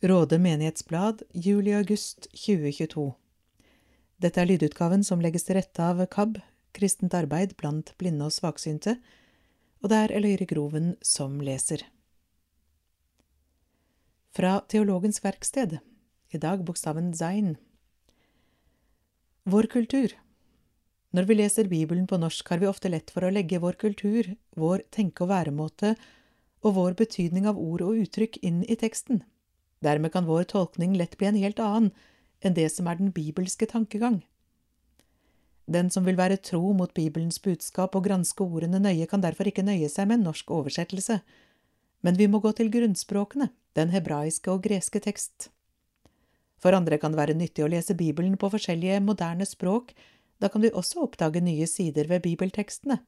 Råde menighetsblad, juli-august 2022 Dette er lydutgaven som legges til rette av KAB, Kristent arbeid blant blinde og svaksynte, og det er Eløyre Groven som leser. Fra Teologens verksted, i dag bokstaven Zain. Vår kultur Når vi leser Bibelen på norsk, har vi ofte lett for å legge vår kultur, vår tenke- og væremåte og vår betydning av ord og uttrykk inn i teksten. Dermed kan vår tolkning lett bli en helt annen enn det som er den bibelske tankegang. Den som vil være tro mot Bibelens budskap og granske ordene nøye, kan derfor ikke nøye seg med en norsk oversettelse, men vi må gå til grunnspråkene, den hebraiske og greske tekst. For andre kan det være nyttig å lese Bibelen på forskjellige moderne språk, da kan vi også oppdage nye sider ved bibeltekstene.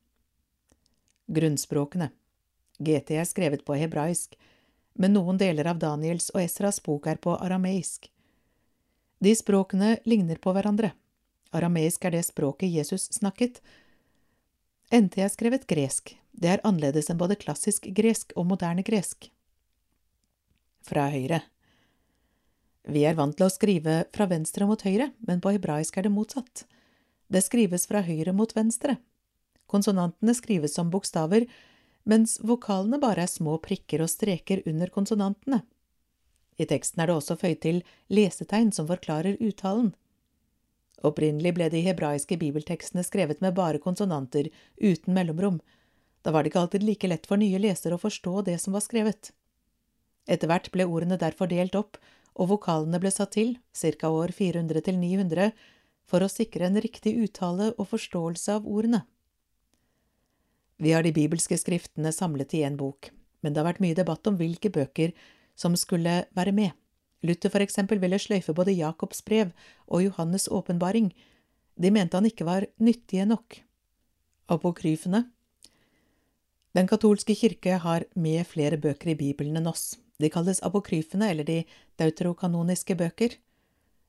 Grunnspråkene GT er skrevet på hebraisk, men noen deler av Daniels og Esras bok er på arameisk. De språkene ligner på hverandre. Arameisk er det språket Jesus snakket. NT er skrevet gresk. Det er annerledes enn både klassisk gresk og moderne gresk. Fra høyre Vi er vant til å skrive fra venstre mot høyre, men på hebraisk er det motsatt. Det skrives fra høyre mot venstre. Konsonantene skrives som bokstaver, mens vokalene bare er små prikker og streker under konsonantene. I teksten er det også føyd til lesetegn som forklarer uttalen. Opprinnelig ble de hebraiske bibeltekstene skrevet med bare konsonanter, uten mellomrom. Da var det ikke alltid like lett for nye lesere å forstå det som var skrevet. Etter hvert ble ordene derfor delt opp, og vokalene ble satt til, ca. år 400 til 900, for å sikre en riktig uttale og forståelse av ordene. Vi har de bibelske skriftene samlet i én bok, men det har vært mye debatt om hvilke bøker som skulle være med. Luther for eksempel ville sløyfe både Jakobs brev og Johannes' åpenbaring. De mente han ikke var nyttige nok. Apokryfene Den katolske kirke har med flere bøker i Bibelen enn oss. De kalles apokryfene eller de deuterokanoniske bøker.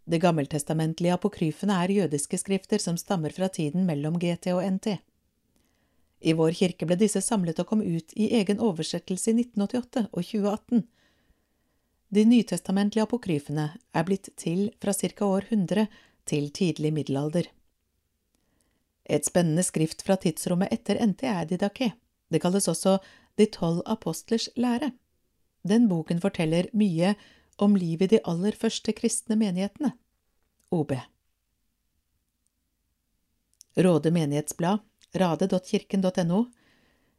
De gammeltestamentlige apokryfene er jødiske skrifter som stammer fra tiden mellom GT og NT. I vår kirke ble disse samlet og kom ut i egen oversettelse i 1988 og 2018. De nytestamentlige apokryfene er blitt til fra ca. år 100 til tidlig middelalder. Et spennende skrift fra tidsrommet etter NT er Didaké. Det kalles også De tolv apostlers lære. Den boken forteller mye om livet i de aller første kristne menighetene. OB. Råde menighetsblad rade.kirken.no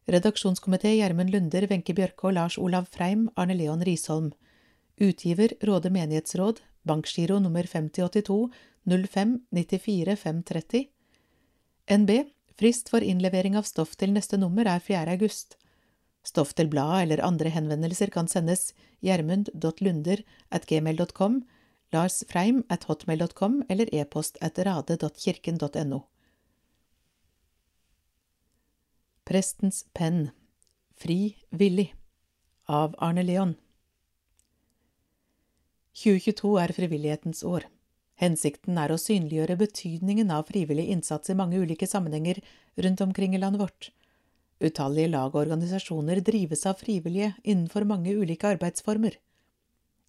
Redaksjonskomité Gjermund Lunder, Wenche Bjørke og Lars Olav Freim, Arne Leon Risholm. Utgiver Råde menighetsråd, bankgiro nummer 5082 05 94 530. NB Frist for innlevering av stoff til neste nummer er 4. august. Stoff til bladet eller andre henvendelser kan sendes gjermund.lunder at gmail.com, Lars Freim at hotmail.com eller e-post at rade.kirken.no. Prestens penn Fri villig av Arne Leon 2022 er frivillighetens år. Hensikten er å synliggjøre betydningen av frivillig innsats i mange ulike sammenhenger rundt omkring i landet vårt. Utallige lag og organisasjoner drives av frivillige innenfor mange ulike arbeidsformer.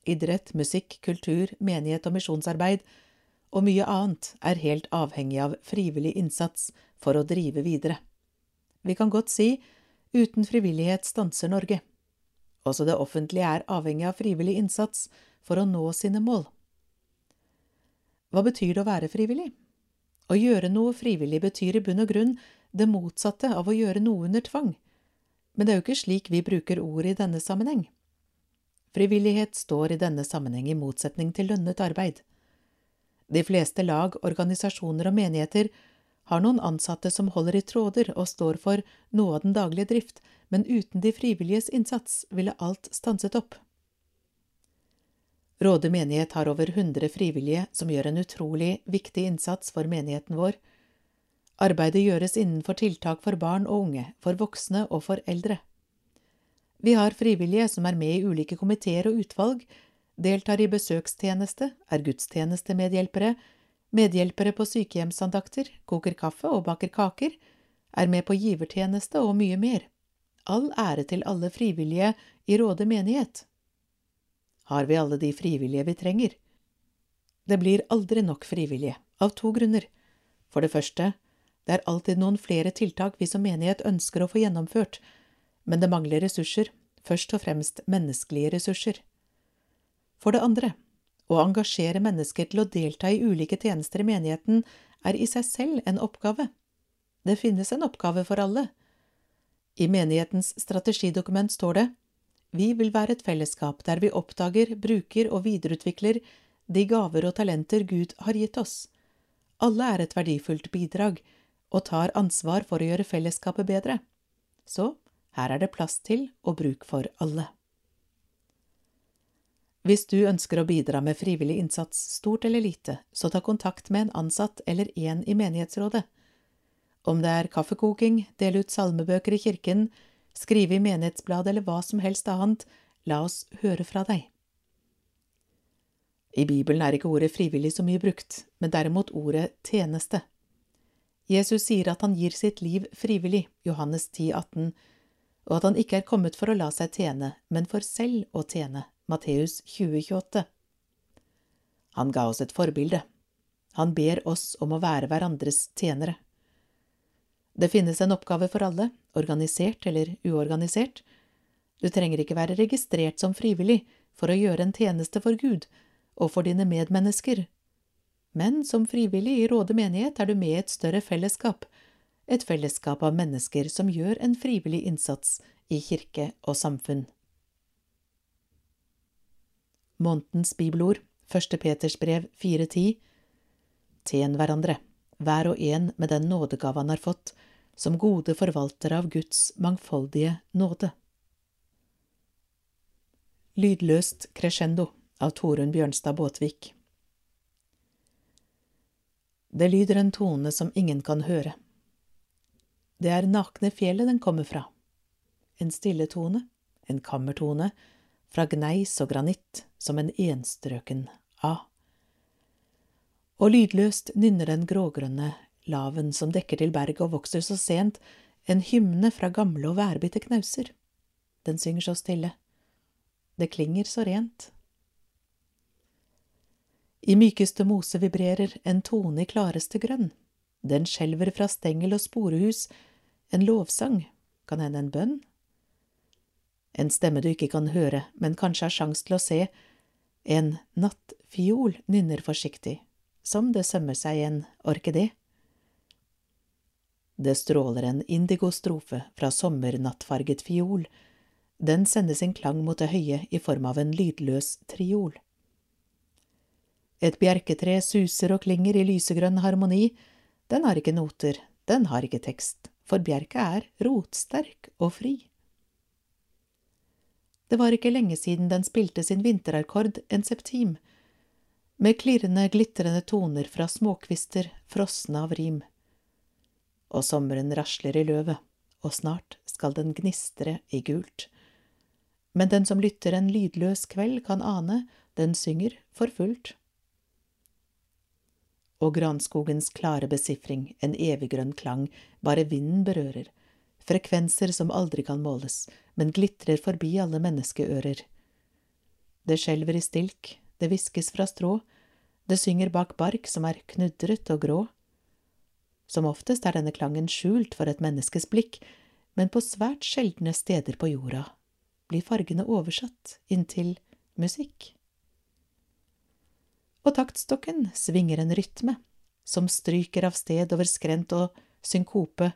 Idrett, musikk, kultur, menighet og misjonsarbeid og mye annet er helt avhengig av frivillig innsats for å drive videre. Vi kan godt si uten frivillighet stanser Norge. Også det offentlige er avhengig av frivillig innsats for å nå sine mål. Hva betyr det å være frivillig? Å gjøre noe frivillig betyr i bunn og grunn det motsatte av å gjøre noe under tvang, men det er jo ikke slik vi bruker ordet i denne sammenheng. Frivillighet står i denne sammenheng i motsetning til lønnet arbeid. De fleste lag, organisasjoner og menigheter har noen ansatte som holder i tråder og står for noe av den daglige drift, men uten de frivilliges innsats ville alt stanset opp. Råde menighet har over 100 frivillige som gjør en utrolig viktig innsats for menigheten vår. Arbeidet gjøres innenfor tiltak for barn og unge, for voksne og for eldre. Vi har frivillige som er med i ulike komiteer og utvalg, deltar i besøkstjeneste, er gudstjenestemedhjelpere, medhjelpere på sykehjemsandakter, koker kaffe og baker kaker, er med på givertjeneste og mye mer. All ære til alle frivillige i Råde menighet. Har vi alle de frivillige vi trenger? Det blir aldri nok frivillige, av to grunner. For det første, det er alltid noen flere tiltak vi som menighet ønsker å få gjennomført, men det mangler ressurser, først og fremst menneskelige ressurser. For det andre, å engasjere mennesker til å delta i ulike tjenester i menigheten er i seg selv en oppgave. Det finnes en oppgave for alle. I menighetens strategidokument står det Vi vil være et fellesskap der vi oppdager, bruker og videreutvikler de gaver og talenter Gud har gitt oss. Alle er et verdifullt bidrag og tar ansvar for å gjøre fellesskapet bedre. Så her er det plass til og bruk for alle. Hvis du ønsker å bidra med frivillig innsats, stort eller lite, så ta kontakt med en ansatt eller en i menighetsrådet. Om det er kaffekoking, dele ut salmebøker i kirken, skrive i menighetsbladet eller hva som helst annet, la oss høre fra deg. I Bibelen er ikke ordet frivillig så mye brukt, men derimot ordet tjeneste. Jesus sier at han gir sitt liv frivillig, Johannes 10, 18, og at han ikke er kommet for å la seg tjene, men for selv å tjene, Matteus 2028. Han ga oss et forbilde. Han ber oss om å være hverandres tjenere. Det finnes en oppgave for alle, organisert eller uorganisert. Du trenger ikke være registrert som frivillig for å gjøre en tjeneste for Gud og for dine medmennesker. Men som frivillig i Råde menighet er du med i et større fellesskap, et fellesskap av mennesker som gjør en frivillig innsats i kirke og samfunn. Månedens bibelord, 1. Peters brev 4.10 Tjen hverandre hver og en med den nådegave han har fått, som gode forvaltere av Guds mangfoldige nåde. Lydløst crescendo av Torunn Bjørnstad Båtvik Det lyder en tone som ingen kan høre. Det er nakne fjellet den kommer fra. En stille tone, en kammertone, fra gneis og granitt, som en enstrøken A og lydløst nynner den grågrønne laven som dekker til berget og vokser så sent, en hymne fra gamle og værbitte knauser. Den synger så stille. Det klinger så rent. I mykeste mose vibrerer en tone i klareste grønn. Den skjelver fra stengel og sporehus, en lovsang, kan hende en bønn. En stemme du ikke kan høre, men kanskje har sjans til å se, en nattfiol nynner forsiktig som det sømmer seg en orkidé. Det stråler en indigostrofe fra sommernattfarget fiol, den sender sin klang mot det høye i form av en lydløs triol. Et bjerketre suser og klinger i lysegrønn harmoni, den har ikke noter, den har ikke tekst, for bjerket er rotsterk og fri. Det var ikke lenge siden den spilte sin vinterrekord en septim, med klirrende, glitrende toner fra småkvister frosne av rim. Og sommeren rasler i løvet, og snart skal den gnistre i gult. Men den som lytter en lydløs kveld, kan ane, den synger for fullt. Og granskogens klare besifring, en eviggrønn klang, bare vinden berører, frekvenser som aldri kan måles, men glitrer forbi alle menneskeører. Det skjelver i stilk, det hviskes fra strå, det synger bak bark som er knudret og grå. Som oftest er denne klangen skjult for et menneskes blikk, men på svært sjeldne steder på jorda blir fargene oversatt inntil musikk. Og taktstokken svinger en rytme, som stryker av sted over skrent og synkope,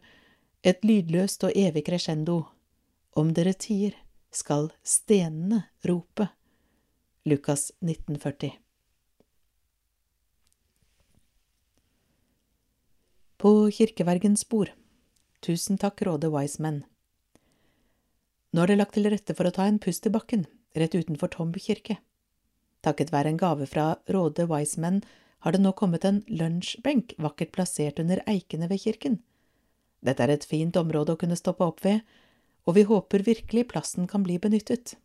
et lydløst og evig crescendo. Om dere tier, skal stenene rope. Lukas 1940 På kirkevergens bord. Tusen takk, Råde Wiseman. Nå er det lagt til rette for å ta en pust i bakken, rett utenfor Tomb kirke. Takket være en gave fra Råde Wiseman har det nå kommet en lunsjbenk vakkert plassert under eikene ved kirken. Dette er et fint område å kunne stoppe opp ved, og vi håper virkelig plassen kan bli benyttet.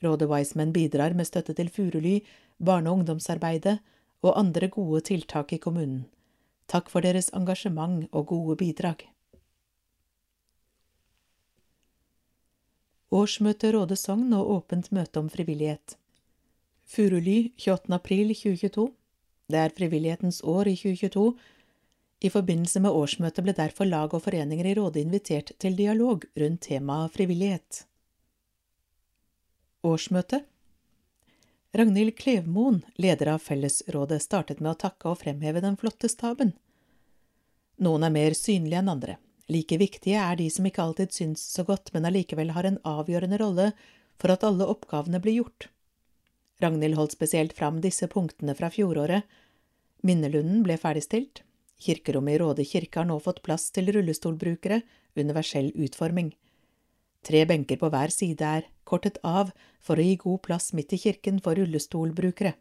Råde Wiseman bidrar med støtte til Furuly, barne- og ungdomsarbeidet og andre gode tiltak i kommunen. Takk for deres engasjement og gode bidrag. Årsmøte Råde sogn og åpent møte om frivillighet. Furuly 28. april 2022. Det er frivillighetens år i 2022. I forbindelse med årsmøtet ble derfor lag og foreninger i rådet invitert til dialog rundt temaet frivillighet. Årsmøte Ragnhild Klevmoen, leder av Fellesrådet, startet med å takke og fremheve den flotte staben. Noen er mer synlige enn andre. Like viktige er de som ikke alltid syns så godt, men allikevel har en avgjørende rolle for at alle oppgavene blir gjort. Ragnhild holdt spesielt fram disse punktene fra fjoråret. Minnelunden ble ferdigstilt. Kirkerommet i Råde kirke har nå fått plass til rullestolbrukere, universell utforming. Tre benker på hver side er kortet av for å gi god plass midt i kirken for rullestolbrukere.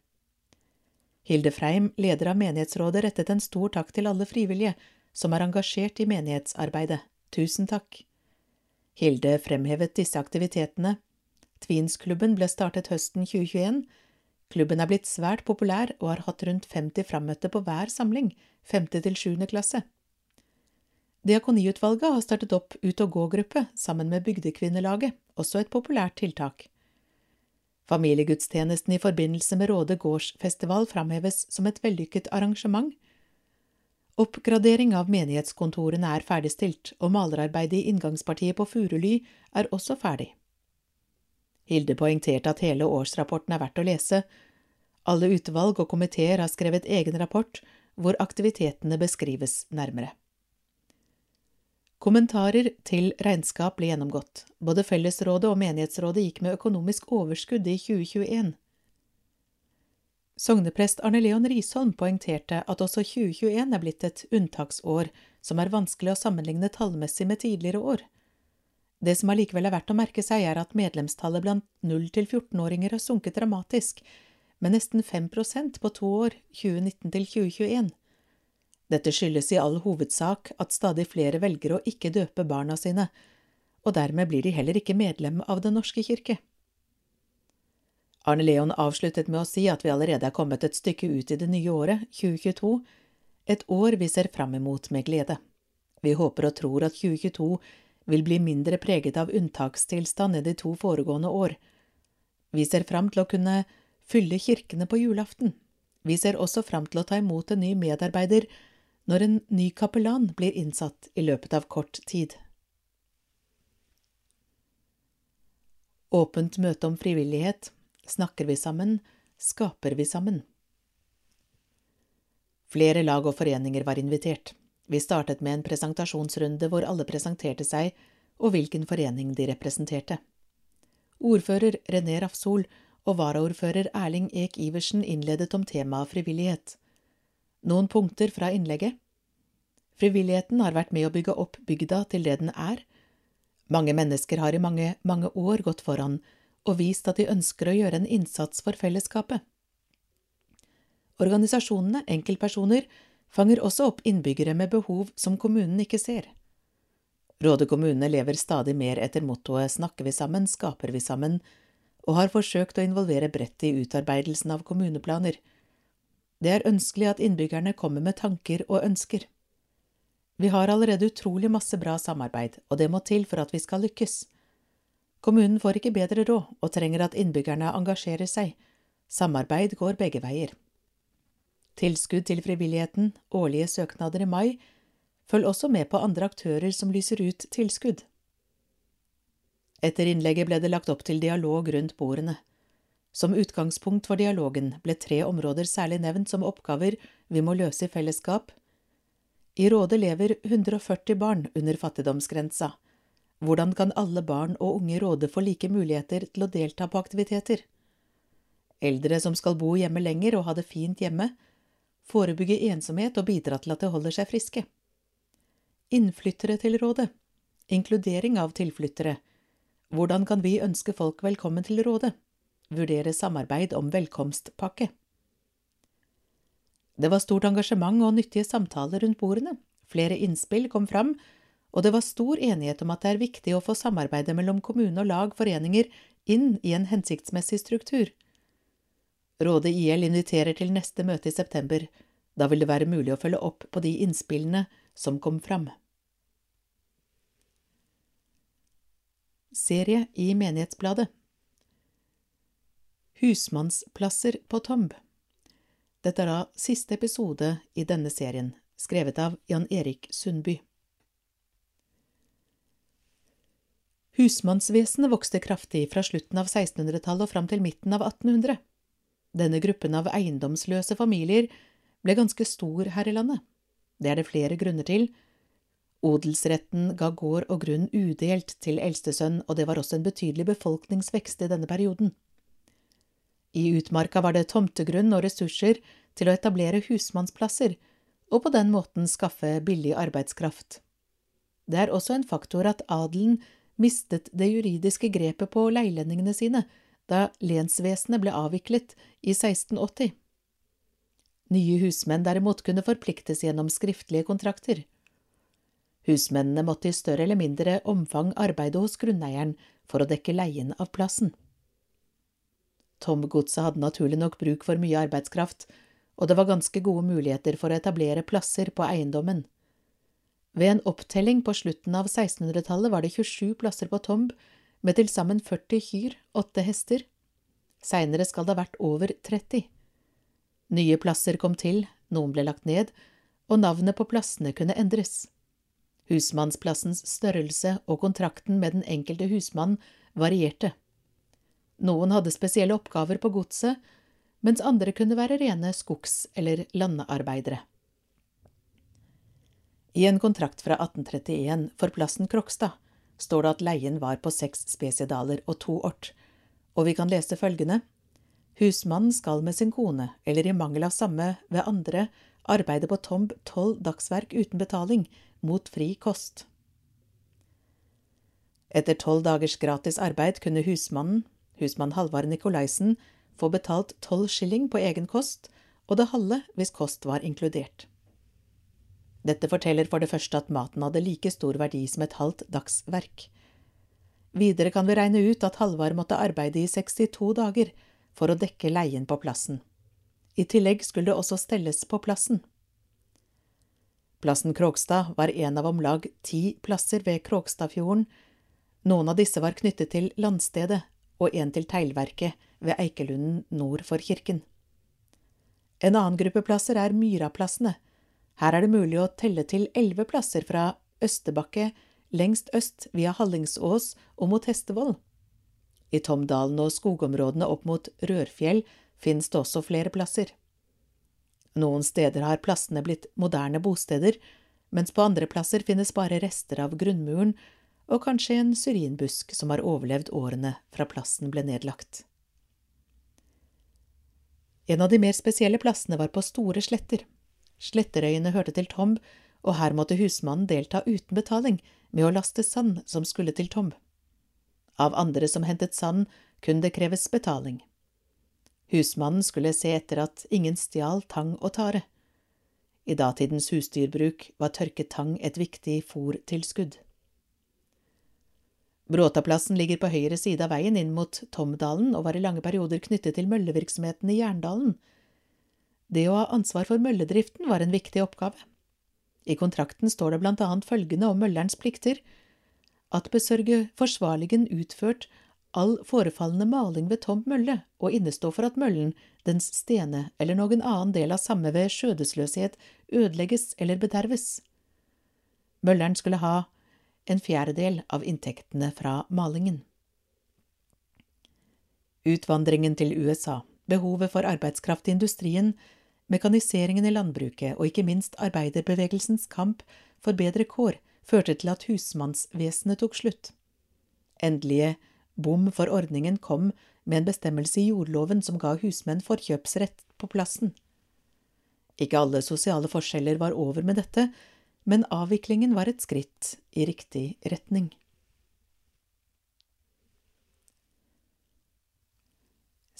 Hilde Freim, leder av menighetsrådet, rettet en stor takk til alle frivillige som er engasjert i menighetsarbeidet. Tusen takk. Hilde fremhevet disse aktivitetene Tvinsklubben ble startet høsten 2021. Klubben er blitt svært populær og har hatt rundt 50 frammøtte på hver samling, 5. til 7. klasse. Diakoniutvalget har startet opp Ut og gå-gruppe sammen med Bygdekvinnelaget, også et populært tiltak. Familiegudstjenesten i forbindelse med Råde gårdsfestival framheves som et vellykket arrangement. Oppgradering av menighetskontorene er ferdigstilt, og malerarbeidet i inngangspartiet på Furuly er også ferdig. Hilde poengterte at hele årsrapporten er verdt å lese. Alle utvalg og komiteer har skrevet egen rapport hvor aktivitetene beskrives nærmere. Kommentarer til regnskap ble gjennomgått. Både Fellesrådet og Menighetsrådet gikk med økonomisk overskudd i 2021. Sogneprest Arne Leon Risholm poengterte at også 2021 er blitt et unntaksår som er vanskelig å sammenligne tallmessig med tidligere år. Det som allikevel er verdt å merke seg, er at medlemstallet blant 0- til 14-åringer har sunket dramatisk, med nesten 5% på to år, 2019 til 2021. Dette skyldes i all hovedsak at stadig flere velger å ikke døpe barna sine, og dermed blir de heller ikke medlem av Den norske kirke. Arne Leon avsluttet med å si at vi allerede er kommet et stykke ut i det nye året, 2022, et år vi ser fram imot med glede. Vi håper og tror at 2022 vil bli mindre preget av unntakstilstand enn de to foregående år. Vi ser fram til å kunne fylle kirkene på julaften. Vi ser også fram til å ta imot en ny medarbeider når en ny kapellan blir innsatt i løpet av kort tid. Åpent møte om frivillighet. Snakker vi sammen, skaper vi sammen. Flere lag og foreninger var invitert. Vi startet med en presentasjonsrunde hvor alle presenterte seg og hvilken forening de representerte. Ordfører René Rafsol og varaordfører Erling Ek Iversen innledet om temaet frivillighet. Noen punkter fra innlegget. Frivilligheten har vært med å bygge opp bygda til det den er. Mange mennesker har i mange, mange år gått foran og vist at de ønsker å gjøre en innsats for fellesskapet. Organisasjonene, enkeltpersoner, fanger også opp innbyggere med behov som kommunen ikke ser. Råde kommune lever stadig mer etter mottoet Snakker vi sammen, skaper vi sammen, og har forsøkt å involvere bredt i utarbeidelsen av kommuneplaner. Det er ønskelig at innbyggerne kommer med tanker og ønsker. Vi har allerede utrolig masse bra samarbeid, og det må til for at vi skal lykkes. Kommunen får ikke bedre råd og trenger at innbyggerne engasjerer seg. Samarbeid går begge veier. Tilskudd til frivilligheten, årlige søknader i mai, følg også med på andre aktører som lyser ut tilskudd. Etter innlegget ble det lagt opp til dialog rundt bordene. Som utgangspunkt for dialogen ble tre områder særlig nevnt som oppgaver vi må løse i fellesskap. I rådet lever 140 barn under fattigdomsgrensa. Hvordan kan alle barn og unge i rådet få like muligheter til å delta på aktiviteter? Eldre som skal bo hjemme lenger og ha det fint hjemme, forebygge ensomhet og bidra til at de holder seg friske. Innflyttere til rådet. Inkludering av tilflyttere. Hvordan kan vi ønske folk velkommen til rådet? Vurdere samarbeid om velkomstpakke. Det var stort engasjement og nyttige samtaler rundt bordene. Flere innspill kom fram, og det var stor enighet om at det er viktig å få samarbeidet mellom kommune og lag foreninger inn i en hensiktsmessig struktur. Rådet IL inviterer til neste møte i september. Da vil det være mulig å følge opp på de innspillene som kom fram. Serie i Menighetsbladet Husmannsplasser på Tomb. Dette er da siste episode i denne serien, skrevet av Jan Erik Sundby. Husmannsvesenet vokste kraftig fra slutten av 1600-tallet og fram til midten av 1800. Denne gruppen av eiendomsløse familier ble ganske stor her i landet. Det er det flere grunner til. Odelsretten ga gård og grunn udelt til eldstesønn, og det var også en betydelig befolkningsvekst i denne perioden. I utmarka var det tomtegrunn og ressurser til å etablere husmannsplasser, og på den måten skaffe billig arbeidskraft. Det er også en faktor at adelen mistet det juridiske grepet på leilendingene sine da lensvesenet ble avviklet i 1680. Nye husmenn derimot kunne forpliktes gjennom skriftlige kontrakter. Husmennene måtte i større eller mindre omfang arbeide hos grunneieren for å dekke leien av plassen. Tomgodset hadde naturlig nok bruk for mye arbeidskraft, og det var ganske gode muligheter for å etablere plasser på eiendommen. Ved en opptelling på slutten av 1600-tallet var det 27 plasser på Tomb, med til sammen 40 kyr, åtte hester. Seinere skal det ha vært over 30. Nye plasser kom til, noen ble lagt ned, og navnet på plassene kunne endres. Husmannsplassens størrelse og kontrakten med den enkelte husmann varierte. Noen hadde spesielle oppgaver på godset, mens andre kunne være rene skogs- eller landarbeidere. I en kontrakt fra 1831 for plassen Krokstad står det at leien var på seks spesiedaler og to ort, og vi kan lese følgende Husmannen skal med sin kone, eller i mangel av samme ved andre, arbeide på Tomb tolv dagsverk uten betaling, mot fri kost. Etter tolv dagers gratis arbeid kunne husmannen, husmann Halvard Nikolaisen, få betalt tolv skilling på egen kost, og det halve hvis kost var inkludert. Dette forteller for det første at maten hadde like stor verdi som et halvt dagsverk. Videre kan vi regne ut at Halvard måtte arbeide i 62 dager for å dekke leien på plassen. I tillegg skulle det også stelles på plassen. Plassen Krogstad var en av om lag ti plasser ved Krogstadfjorden. Noen av disse var knyttet til landstedet, og en til teglverket ved Eikelunden nord for kirken. En annen gruppe plasser er Myraplassene, her er det mulig å telle til elleve plasser fra Østebakke lengst øst via Hallingsås og mot Hestevoll. I Tomdalen og skogområdene opp mot Rørfjell finnes det også flere plasser. Noen steder har plassene blitt moderne bosteder, mens på andre plasser finnes bare rester av grunnmuren og kanskje en syrinbusk som har overlevd årene fra plassen ble nedlagt. En av de mer spesielle plassene var på Store Sletter. Sletterøyene hørte til Tom, og her måtte husmannen delta uten betaling med å laste sand som skulle til Tom. Av andre som hentet sand, kunne det kreves betaling. Husmannen skulle se etter at ingen stjal tang og tare. I datidens husdyrbruk var tørket tang et viktig fòrtilskudd. Bråtaplassen ligger på høyre side av veien inn mot Tomdalen og var i lange perioder knyttet til møllevirksomheten i Jerndalen, det å ha ansvar for mølledriften var en viktig oppgave. I kontrakten står det blant annet følgende om møllerens plikter at besørge forsvarligen utført all forefallende maling ved tomt mølle og innestå for at møllen, dens stene eller noen annen del av samme ved skjødesløshet ødelegges eller bederves. Mølleren skulle ha en fjerdedel av inntektene fra malingen. Utvandringen til USA, behovet for arbeidskraft i industrien, Mekaniseringen i landbruket og ikke minst arbeiderbevegelsens kamp for bedre kår førte til at husmannsvesenet tok slutt. Endelige bom for ordningen kom med en bestemmelse i jordloven som ga husmenn forkjøpsrett på plassen. Ikke alle sosiale forskjeller var over med dette, men avviklingen var et skritt i riktig retning.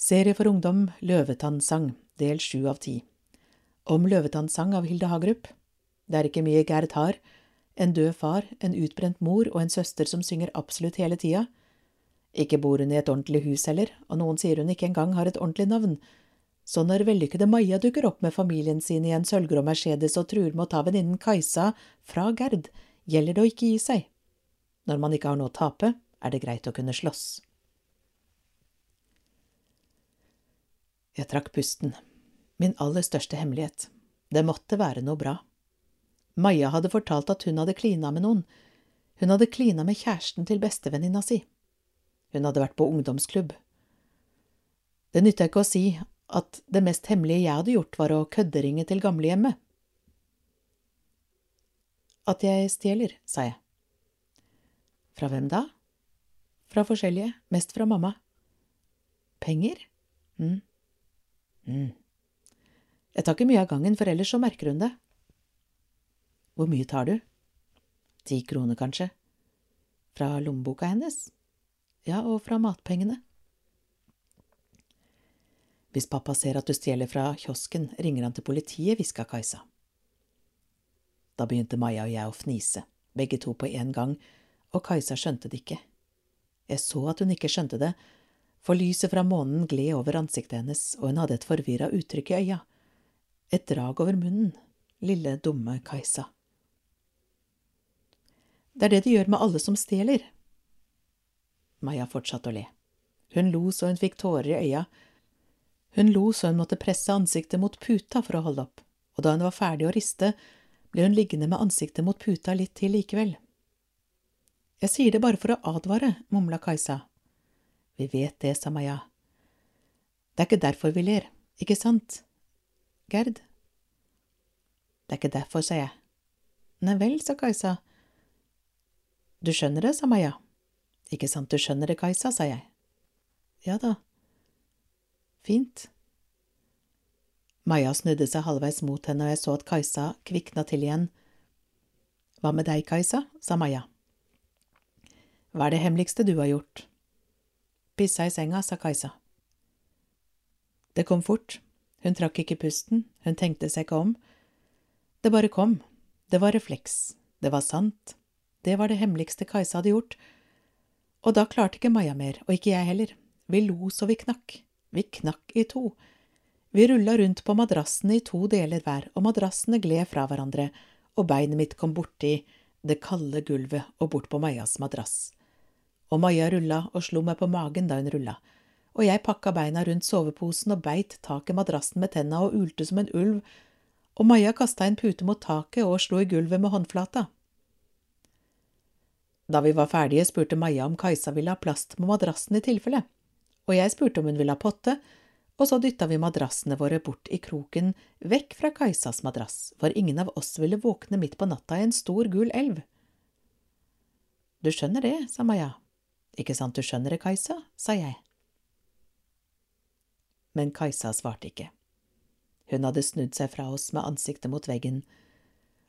Serie for ungdom Løvetannsang, del sju av ti om Løvetannsang av Hilde Hagerup. Det er ikke mye Gerd har. En død far, en utbrent mor og en søster som synger absolutt hele tida. Ikke bor hun i et ordentlig hus heller, og noen sier hun ikke engang har et ordentlig navn. Så når vellykkede Maja dukker opp med familien sin i en sølvgrå Mercedes og truer med å ta venninnen Kajsa fra Gerd, gjelder det å ikke gi seg. Når man ikke har noe å tape, er det greit å kunne slåss. Jeg trakk pusten. Min aller største hemmelighet. Det måtte være noe bra. Maja hadde fortalt at hun hadde klina med noen. Hun hadde klina med kjæresten til bestevenninna si. Hun hadde vært på ungdomsklubb. Det nytta ikke å si at det mest hemmelige jeg hadde gjort, var å kødderinge til gamlehjemmet. At jeg stjeler, sa jeg. Fra hvem da? Fra forskjellige, mest fra mamma. Penger? mm. mm. Jeg tar ikke mye av gangen, for ellers så merker hun det. Hvor mye tar du? Ti kroner, kanskje. Fra lommeboka hennes? Ja, og fra matpengene. Hvis pappa ser at du stjeler fra kiosken, ringer han til politiet, hviska Kajsa. Da begynte Maja og jeg å fnise, begge to på en gang, og Kajsa skjønte det ikke. Jeg så at hun ikke skjønte det, for lyset fra månen gled over ansiktet hennes, og hun hadde et forvirra uttrykk i øya. Et drag over munnen. Lille, dumme Kajsa. Det er det de gjør med alle som stjeler. Maja fortsatte å le. Hun lo så hun fikk tårer i øya. Hun lo så hun måtte presse ansiktet mot puta for å holde opp, og da hun var ferdig å riste, ble hun liggende med ansiktet mot puta litt til likevel. Jeg sier det bare for å advare, mumla Kajsa. Vi vet det, sa Maja. Det er ikke derfor vi ler, ikke sant, Gerd? Det er ikke derfor, sa jeg. Nei vel, sa Kajsa. Du skjønner det, sa Maja. Ikke sant du skjønner det, Kajsa, sa jeg. Ja da. Fint. Maja snudde seg halvveis mot henne, og jeg så at Kajsa kvikna til igjen. Hva med deg, Kajsa? sa Maja. Hva er det hemmeligste du har gjort? Pissa i senga, sa Kajsa. Det kom fort, hun trakk ikke pusten, hun tenkte seg ikke om. Det bare kom, det var refleks, det var sant, det var det hemmeligste Kajsa hadde gjort, og da klarte ikke Maja mer, og ikke jeg heller, vi lo så vi knakk, vi knakk i to. Vi rulla rundt på madrassene i to deler hver, og madrassene gled fra hverandre, og beinet mitt kom borti det kalde gulvet og bort på Majas madrass. Og Maja rulla og slo meg på magen da hun rulla, og jeg pakka beina rundt soveposen og beit tak i madrassen med tenna og ulte som en ulv, og Maja kasta en pute mot taket og slo i gulvet med håndflata. Da vi var ferdige, spurte Maja om Kajsa ville ha plast på madrassen i tilfelle, og jeg spurte om hun ville ha potte, og så dytta vi madrassene våre bort i kroken, vekk fra Kajsas madrass, for ingen av oss ville våkne midt på natta i en stor, gul elv. Du skjønner det, sa Maja. Ikke sant du skjønner det, Kajsa, sa jeg. Men Kajsa svarte ikke. Hun hadde snudd seg fra oss med ansiktet mot veggen,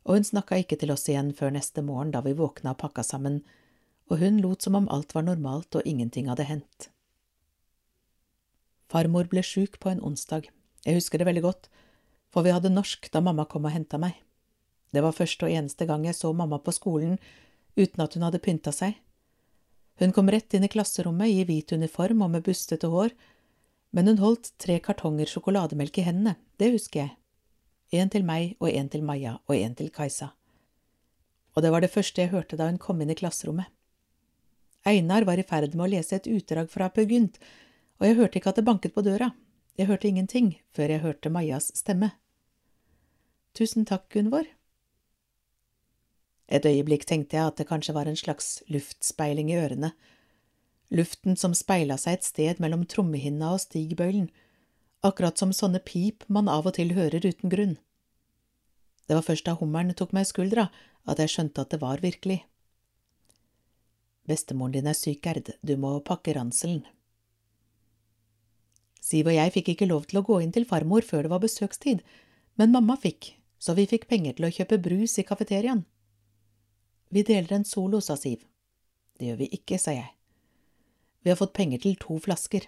og hun snakka ikke til oss igjen før neste morgen da vi våkna og pakka sammen, og hun lot som om alt var normalt og ingenting hadde hendt. Farmor ble sjuk på en onsdag, jeg husker det veldig godt, for vi hadde norsk da mamma kom og henta meg. Det var første og eneste gang jeg så mamma på skolen uten at hun hadde pynta seg. Hun kom rett inn i klasserommet i hvit uniform og med bustete hår, men hun holdt tre kartonger sjokolademelk i hendene, det husker jeg. En til meg og en til Maja og en til Kajsa. Og det var det første jeg hørte da hun kom inn i klasserommet. Einar var i ferd med å lese et utdrag fra Per Gynt, og jeg hørte ikke at det banket på døra, jeg hørte ingenting før jeg hørte Majas stemme. Tusen takk, Gunvor. Et øyeblikk tenkte jeg at det kanskje var en slags luftspeiling i ørene, luften som speila seg et sted mellom trommehinna og stigbøylen, akkurat som sånne pip man av og til hører uten grunn. Det var først da hummeren tok meg i skuldra at jeg skjønte at det var virkelig. Bestemoren din er syk, Gerd, du må pakke ranselen. Siv og jeg fikk ikke lov til å gå inn til farmor før det var besøkstid, men mamma fikk, så vi fikk penger til å kjøpe brus i kafeteriaen. Vi deler en solo, sa Siv. Det gjør vi ikke, sa jeg. Vi har fått penger til to flasker.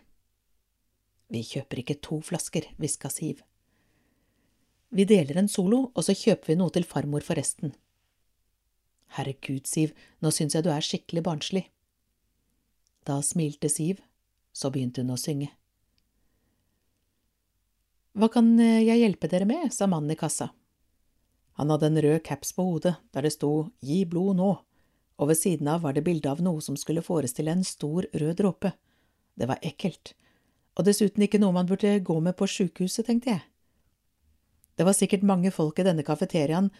Vi kjøper ikke to flasker, hviska Siv. Vi deler en solo, og så kjøper vi noe til farmor for resten. Herregud, Siv, nå syns jeg du er skikkelig barnslig. Da smilte Siv, så begynte hun å synge. Hva kan jeg hjelpe dere med? sa mannen i kassa. Han hadde en rød caps på hodet der det sto Gi blod nå, og ved siden av var det bilde av noe som skulle forestille en stor rød dråpe. Det var ekkelt, og dessuten ikke noe man burde gå med på sjukehuset, tenkte jeg. Det var sikkert mange folk i denne kafeteriaen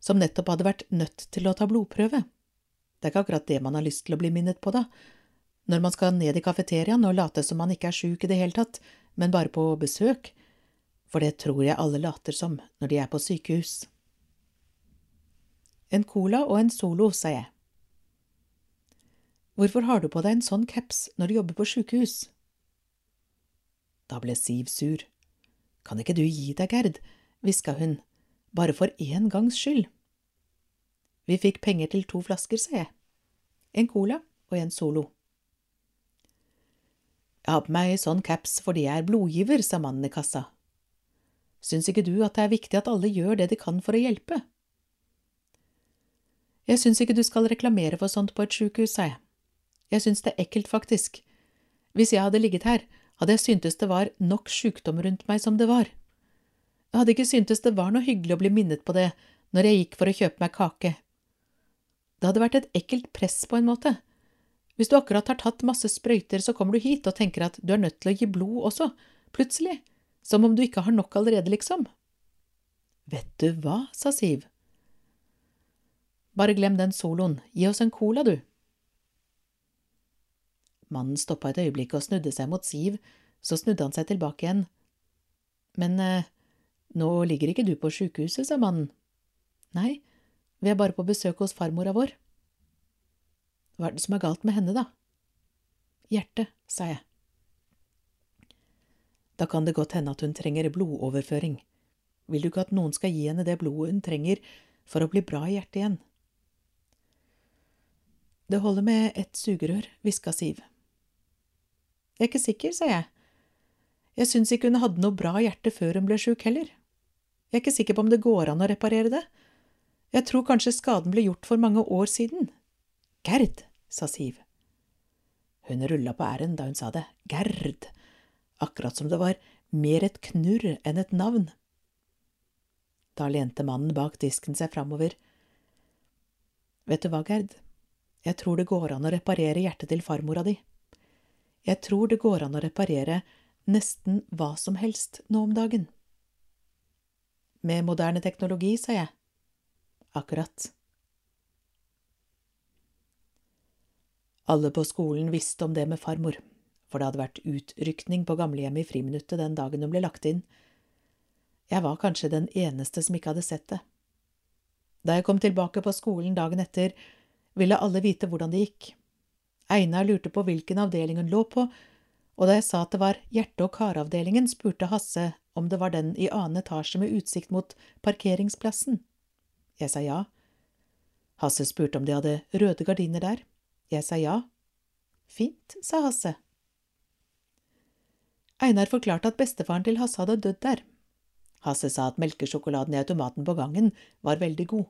som nettopp hadde vært nødt til å ta blodprøve. Det er ikke akkurat det man har lyst til å bli minnet på, da, når man skal ned i kafeteriaen og late som man ikke er sjuk i det hele tatt, men bare på besøk, for det tror jeg alle later som når de er på sykehus. En cola og en Solo, sa jeg. Hvorfor har du på deg en sånn caps når du jobber på sykehus? Da ble Siv sur. Kan ikke du gi deg, Gerd, hviska hun, bare for én gangs skyld. Vi fikk penger til to flasker, sa jeg. En cola og en Solo. Jeg har på meg sånn caps fordi jeg er blodgiver, sa mannen i kassa. Syns ikke du at det er viktig at alle gjør det de kan for å hjelpe? Jeg syns ikke du skal reklamere for sånt på et sjukehus, sa jeg. Jeg syns det er ekkelt, faktisk. Hvis jeg hadde ligget her, hadde jeg syntes det var nok sykdom rundt meg som det var. Jeg hadde ikke syntes det var noe hyggelig å bli minnet på det når jeg gikk for å kjøpe meg kake. Det hadde vært et ekkelt press på en måte. Hvis du akkurat har tatt masse sprøyter, så kommer du hit og tenker at du er nødt til å gi blod også, plutselig, som om du ikke har nok allerede, liksom. Vet du hva, sa Siv. Bare glem den soloen, gi oss en cola, du. Mannen stoppa et øyeblikk og snudde seg mot Siv, så snudde han seg tilbake igjen. Men eh, nå ligger ikke du på sjukehuset, sa mannen. Nei, vi er bare på besøk hos farmora vår. Hva er det som er galt med henne, da? Hjertet, sa jeg. Da kan det godt hende at hun trenger blodoverføring. Vil du ikke at noen skal gi henne det blodet hun trenger for å bli bra i hjertet igjen? Det holder med ett sugerør, hviska Siv. Jeg er ikke sikker, sa jeg. Jeg syns ikke hun hadde noe bra hjerte før hun ble sjuk heller. Jeg er ikke sikker på om det går an å reparere det. Jeg tror kanskje skaden ble gjort for mange år siden. Gerd, sa Siv. Hun rulla på r-en da hun sa det, Gerd, akkurat som det var mer et knurr enn et navn. Da lente mannen bak disken seg framover. Vet du hva, Gerd, jeg tror det går an å reparere hjertet til farmora di. Jeg tror det går an å reparere nesten hva som helst nå om dagen. Med moderne teknologi, sa jeg. Akkurat. Alle på skolen visste om det med farmor, for det hadde vært utrykning på gamlehjemmet i friminuttet den dagen hun ble lagt inn. Jeg var kanskje den eneste som ikke hadde sett det. Da jeg kom tilbake på skolen dagen etter, ville alle vite hvordan det gikk. Einar lurte på hvilken avdeling hun lå på, og da jeg sa at det var hjerte- og karavdelingen, spurte Hasse om det var den i annen etasje med utsikt mot parkeringsplassen. Jeg sa ja. Hasse spurte om de hadde røde gardiner der. Jeg sa ja. Fint, sa Hasse. Einar forklarte at bestefaren til Hasse hadde dødd der. Hasse sa at melkesjokoladen i automaten på gangen var veldig god.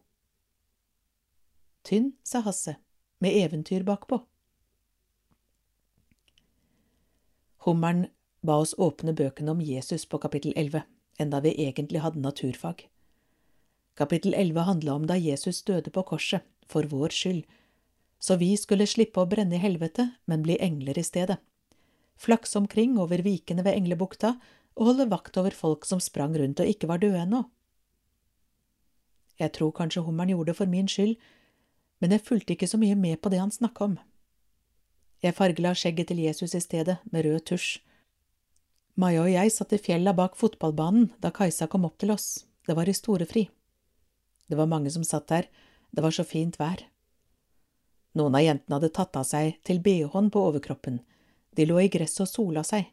Tynn, sa Hasse, med eventyr bakpå. Hummeren ba oss åpne bøkene om Jesus på kapittel 11, enda vi egentlig hadde naturfag. Kapittel 11 handla om da Jesus døde på korset, for vår skyld, så vi skulle slippe å brenne i helvete, men bli engler i stedet. Flakse omkring over vikene ved Englebukta og holde vakt over folk som sprang rundt og ikke var døde ennå. Jeg tror kanskje hummeren gjorde det for min skyld, men jeg fulgte ikke så mye med på det han snakka om. Jeg fargela skjegget til Jesus i stedet, med rød tusj. Maja og jeg satt i fjella bak fotballbanen da Kajsa kom opp til oss, det var i storefri. Det var mange som satt der, det var så fint vær. Noen av jentene hadde tatt av seg til bh-en på overkroppen, de lå i gresset og sola seg,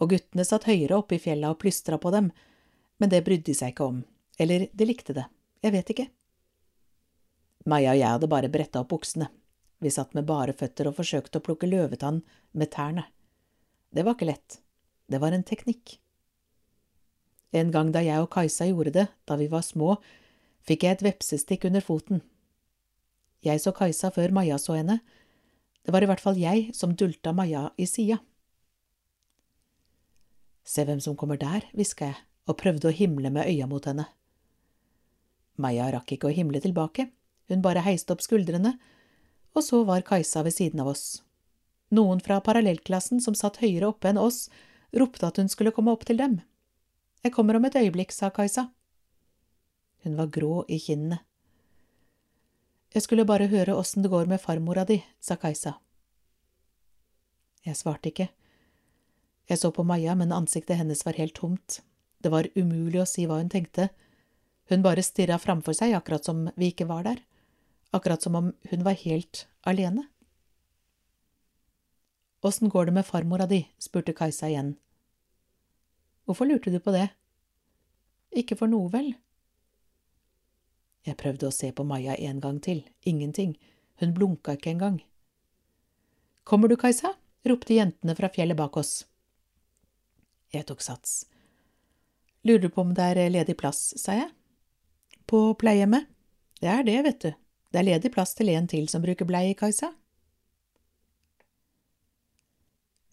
og guttene satt høyere oppe i fjella og plystra på dem, men det brydde de seg ikke om, eller de likte det, jeg vet ikke. Maja og jeg hadde bare bretta opp buksene, vi satt med bare føtter og forsøkte å plukke løvetann med tærne. Det var ikke lett, det var en teknikk. En gang da jeg og Kajsa gjorde det, da vi var små, fikk jeg et vepsestikk under foten. Jeg så Kajsa før Maja så henne, det var i hvert fall jeg som dulta Maja i sida. Se hvem som kommer der, hviska jeg og prøvde å himle med øya mot henne. Maja rakk ikke å himle tilbake, hun bare heiste opp skuldrene og så var Kajsa ved siden av oss. Noen fra parallellklassen som satt høyere oppe enn oss, ropte at hun skulle komme opp til dem. Jeg kommer om et øyeblikk, sa Kajsa. Hun var grå i kinnene. Jeg skulle bare høre åssen det går med farmora di, sa Kajsa. Jeg svarte ikke. Jeg så på Maja, men ansiktet hennes var helt tomt. Det var umulig å si hva hun tenkte. Hun bare stirra framfor seg, akkurat som vi ikke var der, akkurat som om hun var helt alene. Åssen går det med farmora di? spurte Kajsa igjen. Hvorfor lurte du på det? Ikke for noe, vel? Jeg prøvde å se på Maja en gang til, ingenting, hun blunka ikke engang. Kommer du, Kajsa? ropte jentene fra fjellet bak oss. Jeg tok sats. Lurer du på om det er ledig plass, sa jeg. På pleiehjemmet? Det er det, vet du. Det er ledig plass til en til som bruker bleie, Kajsa.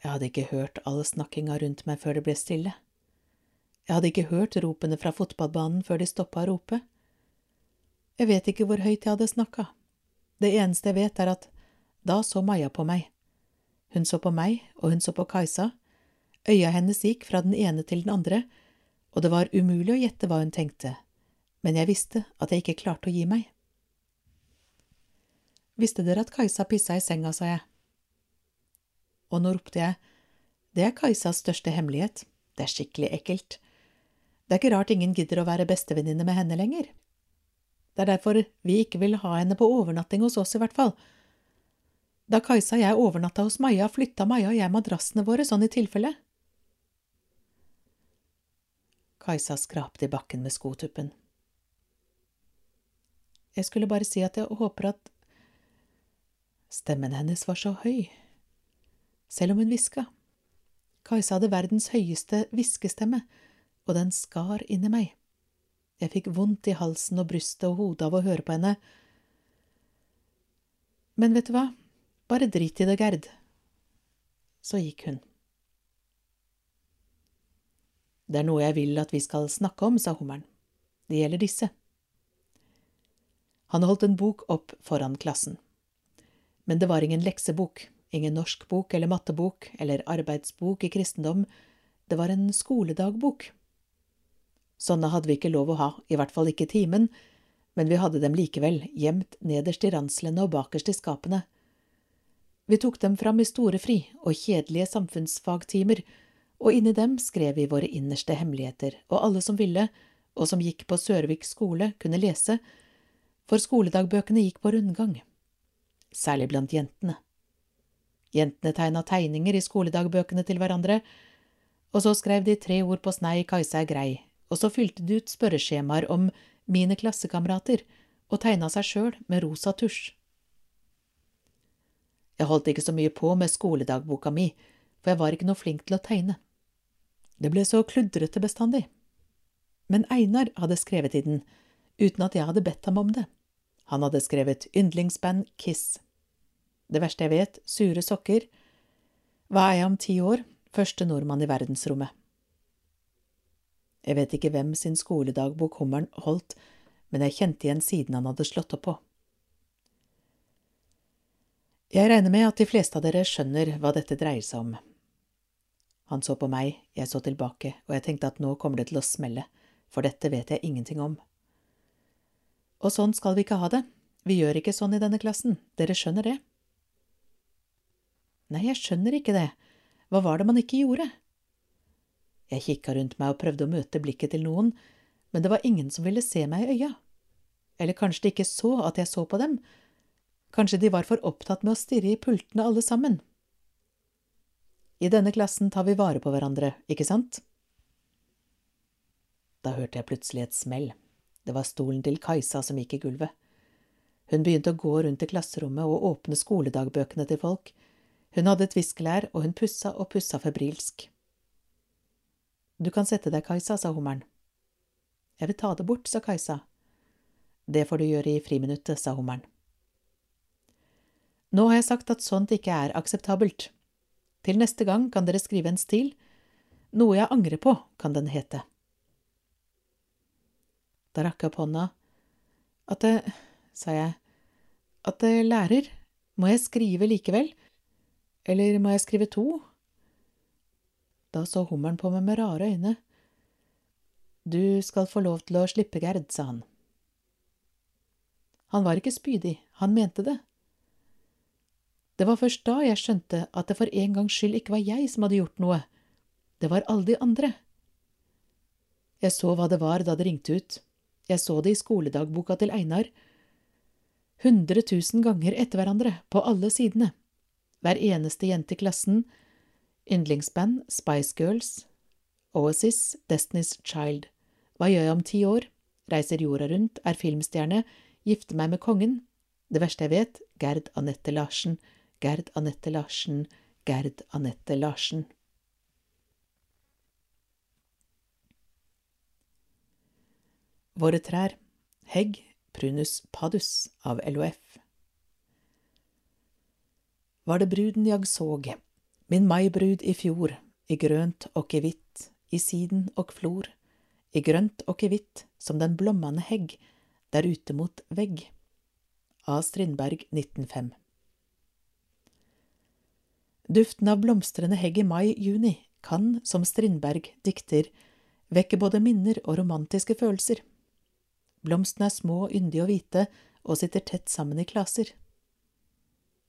Jeg hadde ikke hørt all snakkinga rundt meg før det ble stille. Jeg hadde ikke hørt ropene fra fotballbanen før de stoppa å rope. Jeg vet ikke hvor høyt jeg hadde snakka. Det eneste jeg vet, er at da så Maja på meg. Hun så på meg, og hun så på Kajsa. Øya hennes gikk fra den ene til den andre, og det var umulig å gjette hva hun tenkte, men jeg visste at jeg ikke klarte å gi meg. Visste dere at Kajsa pissa i senga, sa jeg. Og nå ropte jeg, det er Kajsas største hemmelighet, det er skikkelig ekkelt. Det er ikke rart ingen gidder å være bestevenninne med henne lenger. Det er derfor vi ikke vil ha henne på overnatting hos oss, i hvert fall. Da Kajsa og jeg overnatta hos Maja, flytta Maja og jeg madrassene våre sånn i tilfelle. Kajsa skrapte i bakken med skotuppen. Jeg skulle bare si at jeg håper at Stemmen hennes var så høy, selv om hun hviska. Kajsa hadde verdens høyeste hviskestemme, og den skar inni meg. Jeg fikk vondt i halsen og brystet og hodet av å høre på henne. Men vet du hva, bare drit i det, Gerd. Så gikk hun. Det er noe jeg vil at vi skal snakke om, sa hummeren. Det gjelder disse. Han holdt en bok opp foran klassen. Men det var ingen leksebok, ingen norskbok eller mattebok eller arbeidsbok i kristendom, det var en skoledagbok. Sånne hadde vi ikke lov å ha, i hvert fall ikke timen, men vi hadde dem likevel, gjemt nederst i ranslene og bakerst i skapene. Vi tok dem fram i store fri og kjedelige samfunnsfagtimer, og inni dem skrev vi våre innerste hemmeligheter, og alle som ville, og som gikk på Sørvik skole, kunne lese, for skoledagbøkene gikk på rundgang særlig blant jentene. Jentene tegna tegninger i skoledagbøkene til hverandre, og så skrev de tre ord på snei Kajsa er grei, og så fylte de ut spørreskjemaer om mine klassekamerater og tegna seg sjøl med rosa tusj. Jeg holdt ikke så mye på med skoledagboka mi, for jeg var ikke noe flink til å tegne. Det ble så kludrete bestandig. Men Einar hadde skrevet i den, uten at jeg hadde bedt ham om det. Han hadde skrevet yndlingsband Kiss. Det verste jeg vet, sure sokker. Hva er jeg om ti år? Første nordmann i verdensrommet. Jeg vet ikke hvem sin skoledagbok hummeren holdt, men jeg kjente igjen siden han hadde slått opp på. Jeg regner med at de fleste av dere skjønner hva dette dreier seg om. Han så på meg, jeg så tilbake, og jeg tenkte at nå kommer det til å smelle, for dette vet jeg ingenting om. Og sånn skal vi ikke ha det, vi gjør ikke sånn i denne klassen, dere skjønner det? Nei, jeg skjønner ikke det, hva var det man ikke gjorde? Jeg kikka rundt meg og prøvde å møte blikket til noen, men det var ingen som ville se meg i øya. Eller kanskje de ikke så at jeg så på dem, kanskje de var for opptatt med å stirre i pultene alle sammen. I denne klassen tar vi vare på hverandre, ikke sant? Da hørte jeg plutselig et smell. Det var stolen til Kajsa som gikk i gulvet. Hun begynte å gå rundt i klasserommet og åpne skoledagbøkene til folk. Hun hadde et viskelær, og hun pussa og pussa febrilsk. Du kan sette deg, Kajsa, sa hummeren. Jeg vil ta det bort, sa Kajsa. Det får du gjøre i friminuttet, sa hummeren. Nå har jeg sagt at sånt ikke er akseptabelt. Til neste gang kan dere skrive en stil. Noe jeg angrer på, kan den hete. Da rakk jeg opp hånda. At det, sa jeg, at det lærer, må jeg skrive likevel, eller må jeg skrive to? Da så hummeren på meg med rare øyne. Du skal få lov til å slippe, Gerd, sa han. Han var ikke spydig, han mente det. Det var først da jeg skjønte at det for en gangs skyld ikke var jeg som hadde gjort noe, det var alle de andre. Jeg så hva det var da det ringte ut, jeg så det i skoledagboka til Einar, hundre tusen ganger etter hverandre, på alle sidene, hver eneste jente i klassen, yndlingsband, Spice Girls, Oasis, Destiny's Child. Hva gjør jeg om ti år? Reiser jorda rundt, er filmstjerne, gifter meg med kongen. Det verste jeg vet, Gerd Anette Larsen, Gerd Anette Larsen, Gerd Anette Larsen. Våre trær, Hegg prunus padus av LOF. Var det bruden jag såg, min maibrud i fjor, i grønt og i hvitt, i siden og flor, i grønt og i hvitt som den blommande hegg der ute mot vegg. A. Strindberg 1905 Duften av blomstrende hegg i mai-juni kan, som Strindberg dikter, vekke både minner og romantiske følelser. Blomstene er små, yndige og hvite og sitter tett sammen i klaser.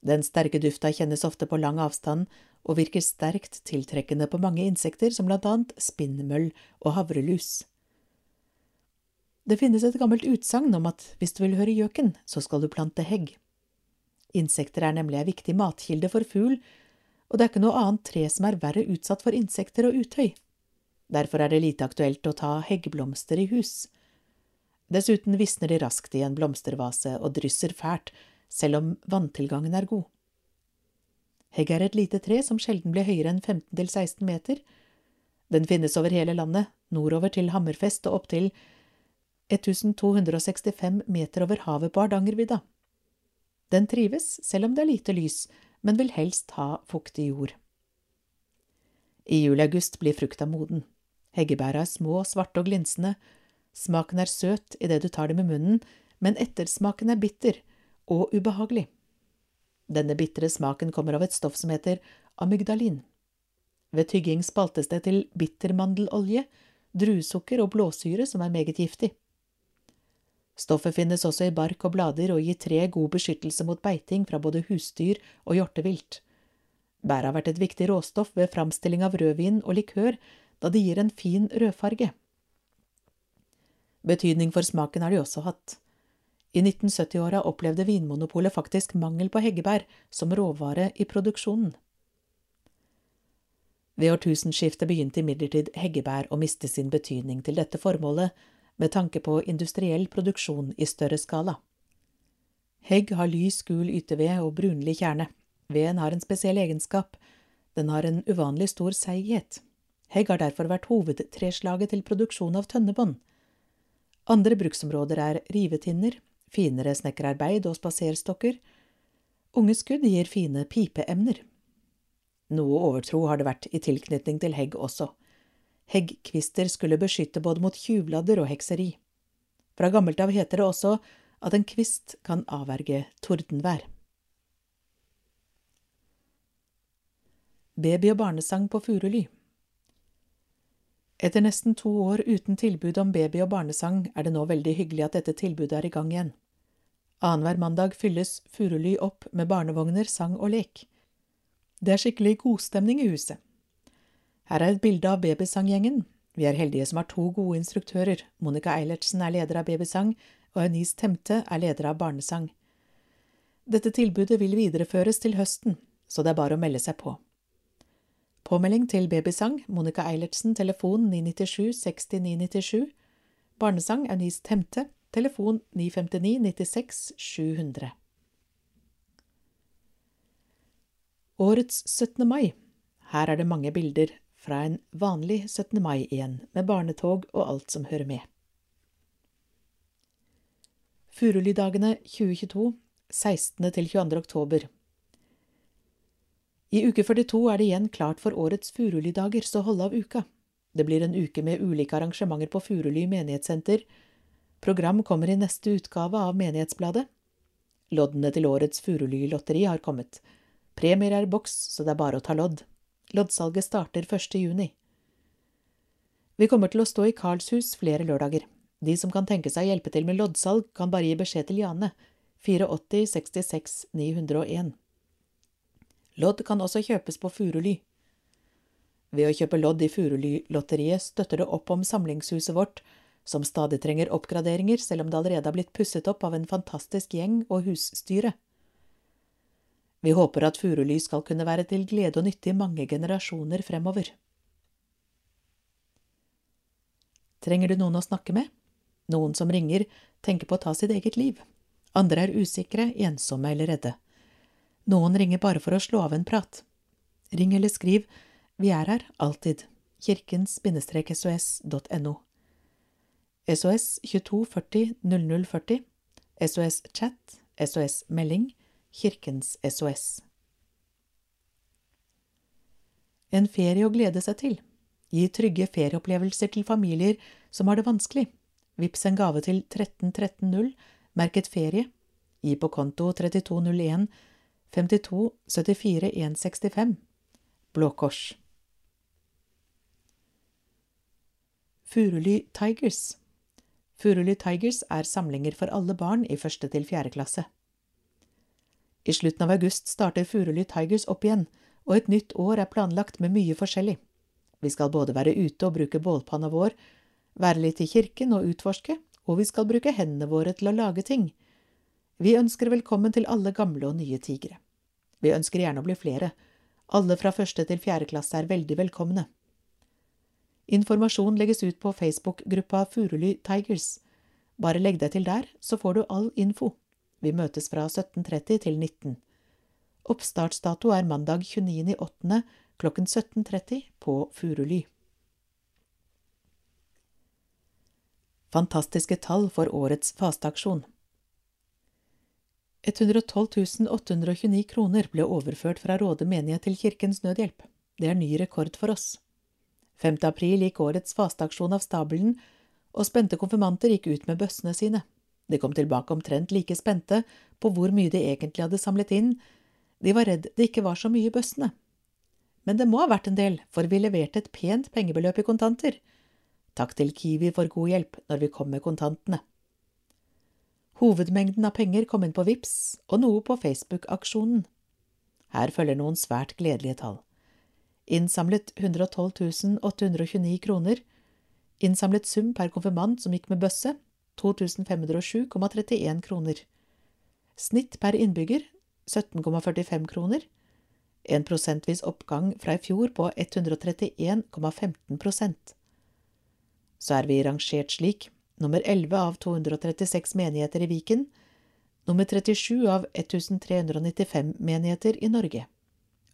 Den sterke dufta kjennes ofte på lang avstand og virker sterkt tiltrekkende på mange insekter som blant annet spinnmøll og havrelus. Det finnes et gammelt utsagn om at hvis du vil høre gjøken, så skal du plante hegg. Insekter er nemlig ei viktig matkilde for fugl, og det er ikke noe annet tre som er verre utsatt for insekter og utøy. Derfor er det lite aktuelt å ta heggblomster i hus. Dessuten visner de raskt i en blomstervase og drysser fælt, selv om vanntilgangen er god. Hegg er et lite tre som sjelden blir høyere enn 15–16 meter. Den finnes over hele landet, nordover til Hammerfest og opp til 1265 meter over havet på Hardangervidda. Den trives, selv om det er lite lys, men vil helst ha fuktig jord. I juli-august blir frukta moden. Heggebæra er små, svarte og glinsende. Smaken er søt idet du tar dem i munnen, men ettersmaken er bitter og ubehagelig. Denne bitre smaken kommer av et stoff som heter amygdalin. Ved tygging spaltes det til bittermandelolje, druesukker og blåsyre som er meget giftig. Stoffet finnes også i bark og blader og gir tre god beskyttelse mot beiting fra både husdyr og hjortevilt. Bæret har vært et viktig råstoff ved framstilling av rødvin og likør, da det gir en fin rødfarge. Betydning for smaken har de også hatt. I 1970-åra opplevde Vinmonopolet faktisk mangel på heggebær som råvare i produksjonen. Ved årtusenskiftet begynte imidlertid heggebær å miste sin betydning til dette formålet, med tanke på industriell produksjon i større skala. Hegg har lys, gul ytterved og brunlig kjerne. Veden har en spesiell egenskap, den har en uvanlig stor seighet. Hegg har derfor vært hovedtreslaget til produksjon av tønnebånd. Andre bruksområder er rivetinner, finere snekkerarbeid og spaserstokker. Unge skudd gir fine pipeemner. Noe overtro har det vært i tilknytning til hegg også. Heggkvister skulle beskytte både mot tjuvladder og hekseri. Fra gammelt av heter det også at en kvist kan avverge tordenvær. Baby- og barnesang på Furuly Etter nesten to år uten tilbud om baby- og barnesang er det nå veldig hyggelig at dette tilbudet er i gang igjen. Annenhver mandag fylles Furuly opp med barnevogner, sang og lek. Det er skikkelig godstemning i huset. Her er et bilde av Babysanggjengen. Vi er heldige som har to gode instruktører. Monica Eilertsen er leder av Babysang, og Eunice Temte er leder av Barnesang. Dette tilbudet vil videreføres til høsten, så det er bare å melde seg på. Påmelding til Babysang, Monica Eilertsen, telefon 997 60 997. Barnesang Eunice Temte, telefon 959 96 700. Årets 17. mai. Her er det mange bilder fra en vanlig 17. mai igjen, med barnetog og alt som hører med. Furulydagene 2022, 16. til 22. oktober. I uke 42 er det igjen klart for årets Furulydager, så hold av uka. Det blir en uke med ulike arrangementer på Furuly menighetssenter. Program kommer i neste utgave av Menighetsbladet. Loddene til årets Furuly-lotteri har kommet. Premier er boks, så det er bare å ta lodd. Loddsalget starter 1. juni. Vi kommer til å stå i Karlshus flere lørdager. De som kan tenke seg å hjelpe til med loddsalg, kan bare gi beskjed til Jane, 480 66 901. Lodd kan også kjøpes på Furuly. Ved å kjøpe lodd i Furuly-lotteriet støtter det opp om samlingshuset vårt, som stadig trenger oppgraderinger selv om det allerede har blitt pusset opp av en fantastisk gjeng og husstyre. Vi håper at Furuly skal kunne være til glede og nytte i mange generasjoner fremover. Trenger du noen å snakke med? Noen som ringer, tenker på å ta sitt eget liv. Andre er usikre, ensomme eller redde. Noen ringer bare for å slå av en prat. Ring eller skriv, vi er her alltid. kirkens-sos.no. SOS 2240 0040, SOS Chat, SOS Melding, Kirkens SOS. En ferie å glede seg til. Gi trygge ferieopplevelser til familier som har det vanskelig. Vips en gave til 13130, merket ferie. Gi på konto 3201 52 74 165. Blå Kors. Furuly Tigers Furuly Tigers er samlinger for alle barn i første til fjerde klasse. I slutten av august starter Furuly Tigers opp igjen, og et nytt år er planlagt med mye forskjellig. Vi skal både være ute og bruke bålpanna vår, være litt i kirken og utforske, og vi skal bruke hendene våre til å lage ting. Vi ønsker velkommen til alle gamle og nye tigre. Vi ønsker gjerne å bli flere. Alle fra første til fjerde klasse er veldig velkomne. Informasjon legges ut på Facebook-gruppa Furuly Tigers. Bare legg deg til der, så får du all info. Vi møtes fra 17.30 til 19. Oppstartsdato er mandag 29.8. klokken 17.30 på Furuly. Fantastiske tall for årets fasteaksjon. 112 829 kroner ble overført fra Råde menighet til Kirkens Nødhjelp. Det er ny rekord for oss. 5. april gikk årets fasteaksjon av stabelen, og spente konfirmanter gikk ut med bøssene sine. De kom tilbake omtrent like spente på hvor mye de egentlig hadde samlet inn, de var redd det ikke var så mye i bøssene. Men det må ha vært en del, for vi leverte et pent pengebeløp i kontanter. Takk til Kiwi for god hjelp når vi kom med kontantene. Hovedmengden av penger kom inn på VIPS og noe på Facebook-aksjonen. Her følger noen svært gledelige tall innsamlet 112 829 kroner, innsamlet sum per konfirmant som gikk med bøsse 2507,31 kroner, snitt per innbygger 17,45 kroner, en prosentvis oppgang fra i fjor på 131,15% Så er vi rangert slik, nummer 11 av 236 menigheter i Viken, nummer 37 av 1395 menigheter i Norge.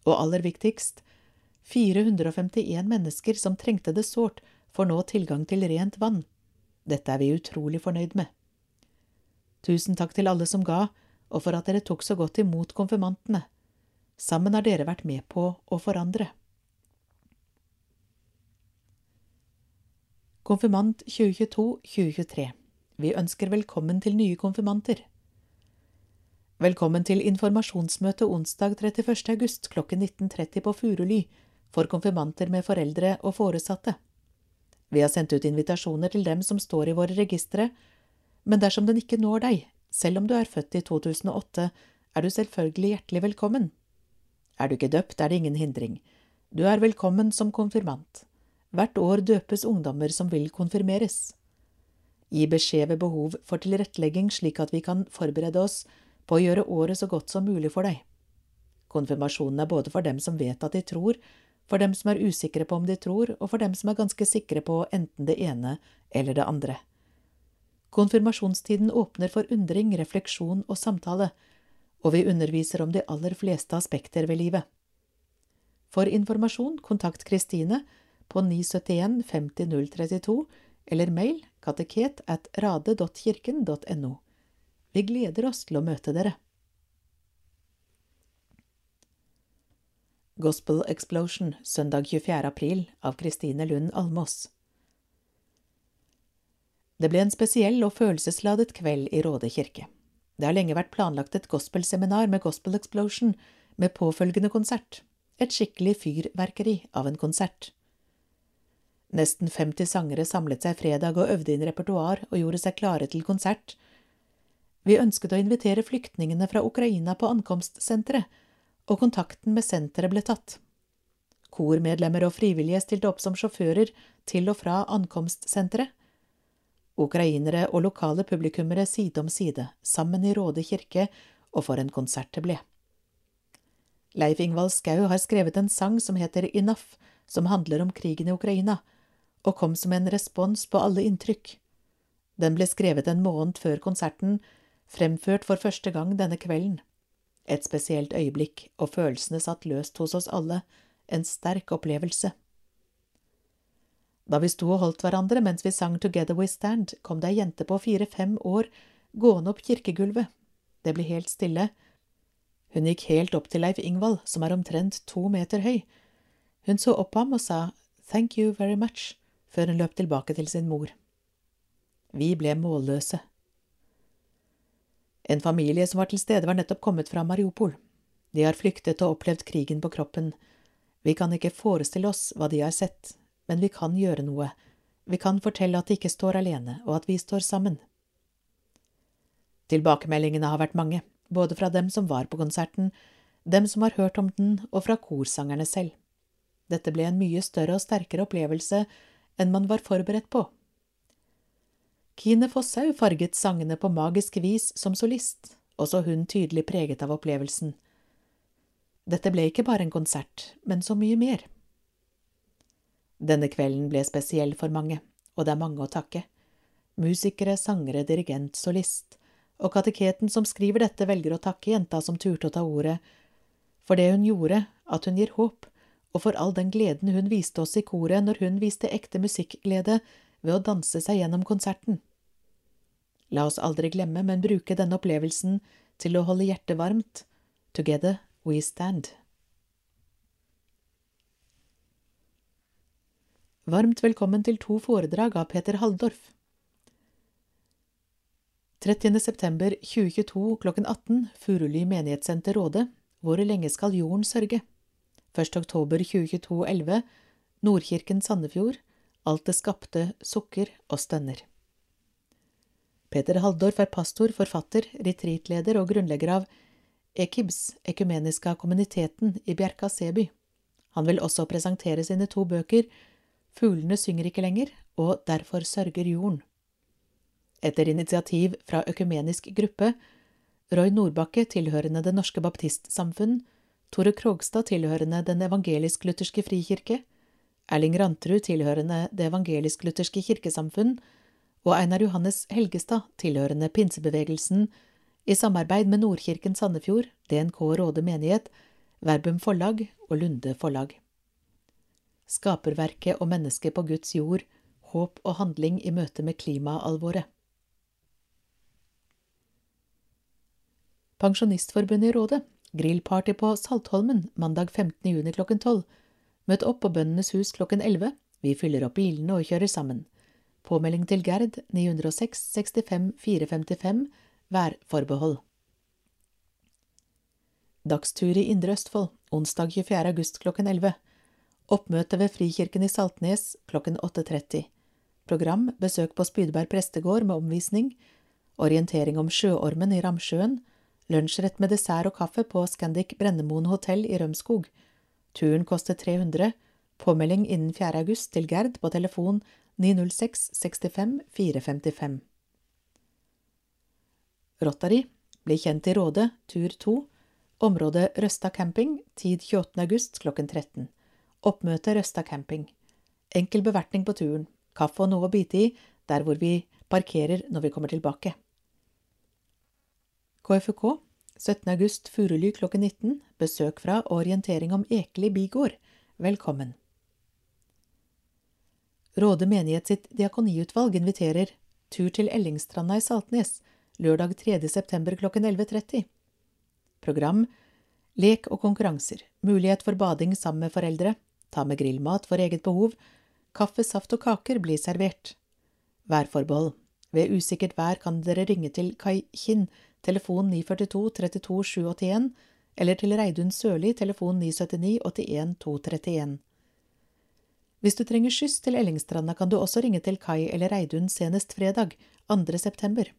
Og aller viktigst, 451 mennesker som trengte det sårt, får nå tilgang til rent vann. Dette er vi utrolig fornøyd med. Tusen takk til alle som ga, og for at dere tok så godt imot konfirmantene. Sammen har dere vært med på å forandre. Konfirmant 2022–2023 Vi ønsker velkommen til nye konfirmanter. Velkommen til informasjonsmøte onsdag 31. august klokken 19.30 på Furuly for konfirmanter med foreldre og foresatte. Vi har sendt ut invitasjoner til dem som står i våre registre, men dersom den ikke når deg, selv om du er født i 2008, er du selvfølgelig hjertelig velkommen. Er du ikke døpt, er det ingen hindring. Du er velkommen som konfirmant. Hvert år døpes ungdommer som vil konfirmeres. Gi beskjed ved behov for tilrettelegging slik at vi kan forberede oss på å gjøre året så godt som mulig for deg. Konfirmasjonen er både for dem som vet at de tror, for dem som er usikre på om de tror, og for dem som er ganske sikre på enten det ene eller det andre. Konfirmasjonstiden åpner for undring, refleksjon og samtale, og vi underviser om de aller fleste aspekter ved livet. For informasjon, kontakt Kristine på 971 50 032 eller mail kateket at rade.kirken.no. Vi gleder oss til å møte dere. Gospel Explosion søndag 24. april av Kristine Lund Almås. Det ble en spesiell og følelsesladet kveld i Råde kirke. Det har lenge vært planlagt et gospelseminar med Gospel Explosion med påfølgende konsert. et skikkelig fyrverkeri av en konsert. Nesten 50 sangere samlet seg fredag og øvde inn repertoar og gjorde seg klare til konsert. Vi ønsket å invitere flyktningene fra Ukraina på ankomstsenteret, og kontakten med senteret ble tatt. Kormedlemmer og frivillige stilte opp som sjåfører til og fra ankomstsenteret. Ukrainere og lokale publikummere side om side, sammen i Råde kirke, og for en konsert det ble. Leif Ingvald Skau har skrevet en sang som heter Enough, som handler om krigen i Ukraina, og kom som en respons på alle inntrykk. Den ble skrevet en måned før konserten, fremført for første gang denne kvelden. Et spesielt øyeblikk, og følelsene satt løst hos oss alle, en sterk opplevelse. Da vi sto og holdt hverandre mens vi sang Together We Stand, kom det ei jente på fire–fem år gående opp kirkegulvet. Det ble helt stille. Hun gikk helt opp til Leif Ingvald, som er omtrent to meter høy. Hun så opp på ham og sa Thank you very much, før hun løp tilbake til sin mor. Vi ble målløse. En familie som var til stede, var nettopp kommet fra Mariupol. De har flyktet og opplevd krigen på kroppen. Vi kan ikke forestille oss hva de har sett, men vi kan gjøre noe. Vi kan fortelle at de ikke står alene, og at vi står sammen. Tilbakemeldingene har vært mange, både fra dem som var på konserten, dem som har hørt om den, og fra korsangerne selv. Dette ble en mye større og sterkere opplevelse enn man var forberedt på. Kine Fosshaug farget sangene på magisk vis som solist, også hun tydelig preget av opplevelsen. Dette ble ikke bare en konsert, men så mye mer. Denne kvelden ble spesiell for mange, og det er mange å takke. Musikere, sangere, dirigent, solist, og kateketen som skriver dette, velger å takke jenta som turte å ta ordet, for det hun gjorde, at hun gir håp, og for all den gleden hun viste oss i koret når hun viste ekte musikkglede ved å danse seg gjennom konserten. La oss aldri glemme, men bruke denne opplevelsen til å holde hjertet varmt. Together We Stand. Varmt velkommen til to foredrag av Peter Halldorf. 30. september 2022 klokken 18 Furuly menighetssenter Råde Hvor lenge skal jorden sørge? 1. oktober 2022 11 Nordkirken Sandefjord Alt det skapte sukker og stønner. Peter Haldorf er pastor, forfatter, retreatleder og grunnlegger av Ekibs, ekumeniska kommuniteten i Bjerka Seby. Han vil også presentere sine to bøker Fuglene synger ikke lenger og Derfor sørger jorden. Etter initiativ fra økumenisk gruppe, Roy Nordbakke tilhørende Det Norske Baptistsamfunn, Tore Krogstad tilhørende Den evangelisk-lutherske frikirke, Erling Rantrud tilhørende Det evangelisk-lutherske kirkesamfunn og Einar Johannes Helgestad tilhørende pinsebevegelsen i samarbeid med Nordkirken Sandefjord, DNK Råde menighet, Verbum forlag og Lunde forlag. Skaperverket og mennesket på Guds jord, håp og handling i møte med klimaalvoret. Pensjonistforbundet i Rådet, grillparty på Saltholmen mandag 15. juni klokken 12. Møt opp på Bøndenes hus klokken 11. Vi fyller opp bilene og kjører sammen. Påmelding til Gerd 906 65 455 værforbehold. Dagstur i Indre Østfold, onsdag 24. august klokken 11. Oppmøte ved Frikirken i Saltnes klokken 8.30. Program besøk på Spydberg prestegård med omvisning. Orientering om sjøormen i Ramsjøen. Lunsjrett med dessert og kaffe på Scandic Brennemoen hotell i Rømskog. Turen koster 300. Påmelding innen 4. august til Gerd på telefon 906 65 455. Rotary, blir kjent i Råde, tur 2, område Røsta camping, tid 28. august klokken 13. Oppmøte Røsta camping. Enkel bevertning på turen, kaffe og noe å bite i der hvor vi parkerer når vi kommer tilbake. KFUK, 17. august Furuly klokken 19, besøk fra og orientering om Ekeli bigård. Velkommen. Råde menighet sitt diakoniutvalg inviterer tur til Ellingstranda i Saltnes lørdag 3. september klokken 11.30. Program Lek og konkurranser, mulighet for bading sammen med foreldre, ta med grillmat for eget behov, kaffe, saft og kaker blir servert. Værforbehold. Ved usikkert vær kan dere ringe til Kai Kinn, telefon 942 32 781, eller til Reidun Sørli, telefon 979 81 231. Hvis du trenger skyss til Ellingstranda, kan du også ringe til Kai eller Reidun senest fredag, 2. september.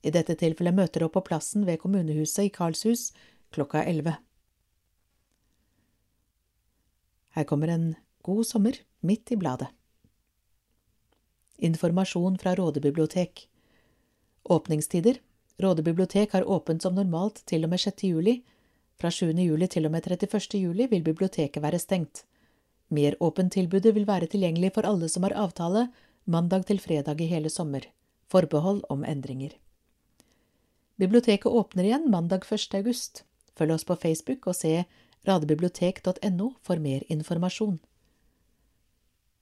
I dette tilfellet møter du opp på plassen ved kommunehuset i Karlshus klokka 11. Her kommer en god sommer midt i bladet. Informasjon fra Rådebibliotek. Åpningstider. Råde bibliotek har åpent som normalt til og med 6. juli. Fra 7. juli til og med 31. juli vil biblioteket være stengt. Meråpent-tilbudet vil være tilgjengelig for alle som har avtale, mandag til fredag i hele sommer. Forbehold om endringer. Biblioteket åpner igjen mandag 1. august. Følg oss på Facebook og se radebibliotek.no for mer informasjon.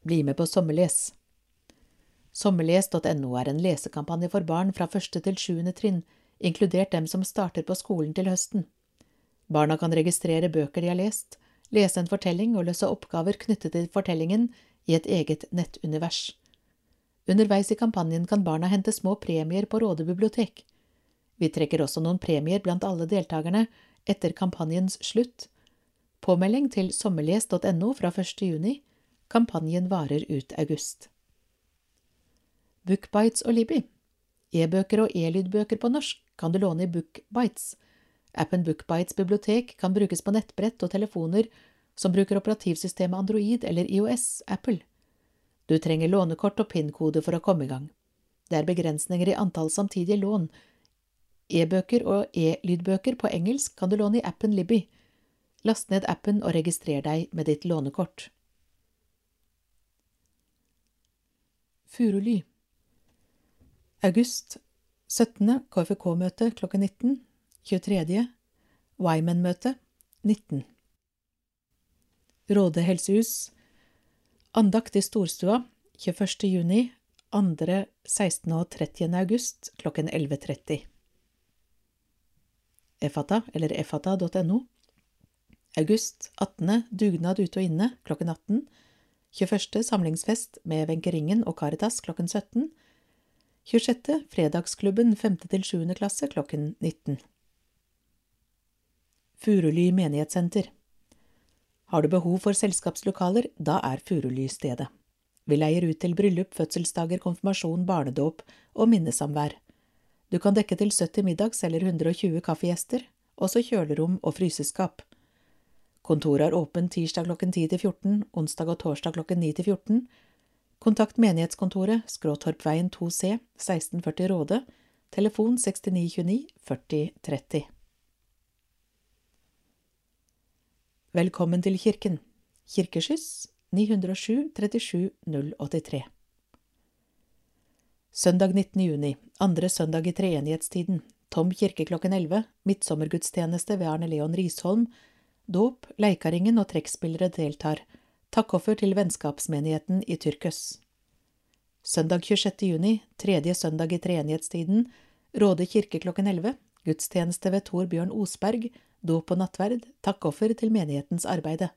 Bli med på Sommerles. Sommerles.no er en lesekampanje for barn fra første til sjuende trinn, inkludert dem som starter på skolen til høsten. Barna kan registrere bøker de har lest, lese en fortelling og løse oppgaver knyttet til fortellingen i et eget nettunivers. Underveis i kampanjen kan barna hente små premier på Råde bibliotek. Vi trekker også noen premier blant alle deltakerne etter kampanjens slutt. Påmelding til sommerles.no fra 1. juni. Kampanjen varer ut august. Bookbites og Libby. E-bøker og e-lydbøker på norsk kan du låne i Bookbites. Appen Bookbites bibliotek kan brukes på nettbrett og telefoner som bruker operativsystemet Android eller IOS Apple. Du trenger lånekort og PIN-kode for å komme i gang. Det er begrensninger i antall samtidige lån. E-bøker og e-lydbøker på engelsk kan du låne i appen Libby. Last ned appen og registrer deg med ditt lånekort. Furuly August 17. KFK-møte klokken 19. 23. Wyman-møte 19. Råde helsehus Andakt i Storstua 21. juni, 2., 16. og 30. august klokken 11.30. Efata, eller efata.no August 18. Dugnad ute og inne klokken 18. 21. Samlingsfest med Wenche Ringen og Caritas klokken 17. 26. Fredagsklubben 5. til 7. klasse klokken 19. Furuly menighetssenter. Har du behov for selskapslokaler, da er Furuly stedet. Vi leier ut til bryllup, fødselsdager, konfirmasjon, barnedåp og minnesamvær. Du kan dekke til 70 middags- eller 120 kaffegjester, også kjølerom og fryseskap. Kontoret er åpent tirsdag klokken 10 til 14, onsdag og torsdag klokken 9 til 14. Kontakt menighetskontoret, Skråtorpveien 2C, 1640 Råde, telefon 6929 4030. Velkommen til kirken. Kirkeskyss 907 37 083. Søndag 19. juni, andre søndag i treenighetstiden, Tom kirke klokken 11, midtsommergudstjeneste ved Arne Leon Risholm, dåp, Leikaringen og trekkspillere deltar, takkoffer til vennskapsmenigheten i Tyrkøs. Søndag 26. juni, tredje søndag i treenighetstiden, Råde kirke klokken 11, gudstjeneste ved Tor Bjørn Osberg, dåp og nattverd, takkoffer til menighetens arbeide.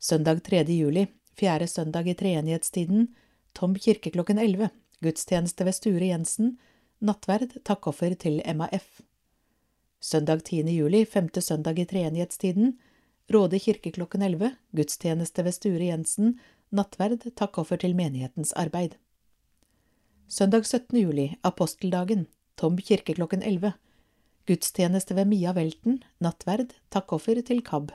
Søndag 3. juli, fjerde søndag i treenighetstiden, Tom kirke klokken 11, gudstjeneste ved Sture Jensen, nattverd, takkoffer til MAF. Søndag 10. juli, femte søndag i treenighetstiden, Råde kirke klokken 11, gudstjeneste ved Sture Jensen, nattverd, takkoffer til menighetens arbeid. Søndag 17. juli, aposteldagen, Tom kirke klokken 11, Gudstjeneste ved Mia Welten, nattverd, takkoffer til KAB.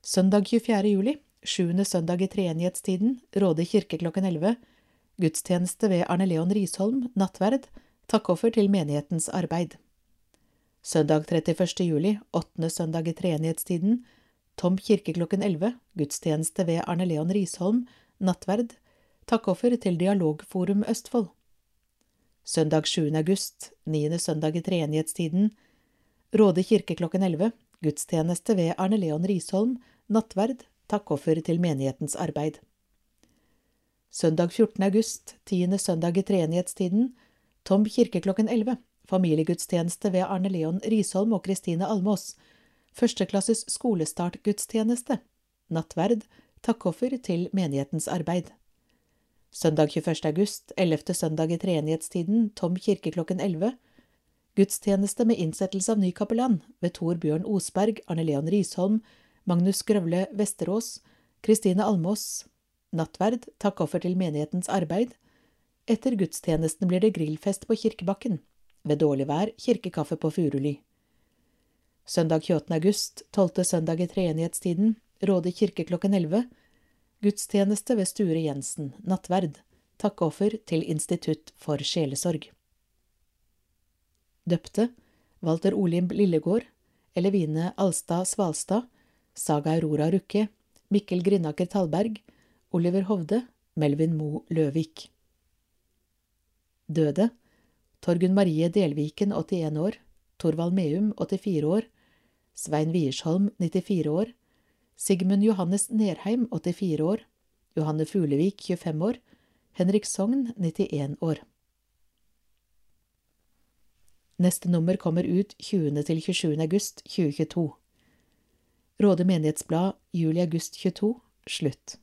Søndag 24. juli, sjuende søndag i treenighetstiden, Råde kirke klokken 11. Gudstjeneste ved Arne Leon Risholm, nattverd, takkoffer til menighetens arbeid. Søndag 31. juli, åttende søndag i treenighetstiden, Tom kirke klokken 11. Gudstjeneste ved Arne Leon Risholm, nattverd, takkoffer til Dialogforum Østfold. Søndag 7. august, niende søndag i treenighetstiden, Råde kirke klokken 11, gudstjeneste ved Arne Leon Risholm, nattverd, takkoffer til menighetens arbeid. Søndag 14. august, tiende søndag i treenighetstiden, Tom kirke klokken 11, familiegudstjeneste ved Arne Leon Risholm og Kristine Almås, førsteklasses skolestartgudstjeneste, nattverd, takkoffer til menighetens arbeid. Søndag 21. august, ellevte søndag i treenighetstiden, Tom kirke klokken 11. Gudstjeneste med innsettelse av ny kapellan ved Tor Bjørn Osberg, Arne Leon Risholm, Magnus Grøvle Vesterås, Kristine Almås. Nattverd, takkoffer til menighetens arbeid. Etter gudstjenesten blir det grillfest på Kirkebakken. Ved dårlig vær kirkekaffe på Furuli. Søndag 28. august, tolvte søndag i treenighetstiden, Råde kirke klokken 11. Gudstjeneste ved Sture Jensen, nattverd. Takkeoffer til Institutt for sjelesorg. Døpte Walter Olimb Lillegård, Elevine Alstad Svalstad, Saga Aurora Rukke, Mikkel Grinaker Tallberg, Oliver Hovde, Melvin Mo Løvik. Døde Torgunn Marie Delviken, 81 år, Torvald Meum, 84 år, Svein Wiersholm, 94 år, Sigmund Johannes Nerheim, 84 år, Johanne Fuglevik, 25 år, Henrik Sogn, 91 år. Neste nummer kommer ut 20. til 27. august 2022. Råde menighetsblad juli-august 22 slutt.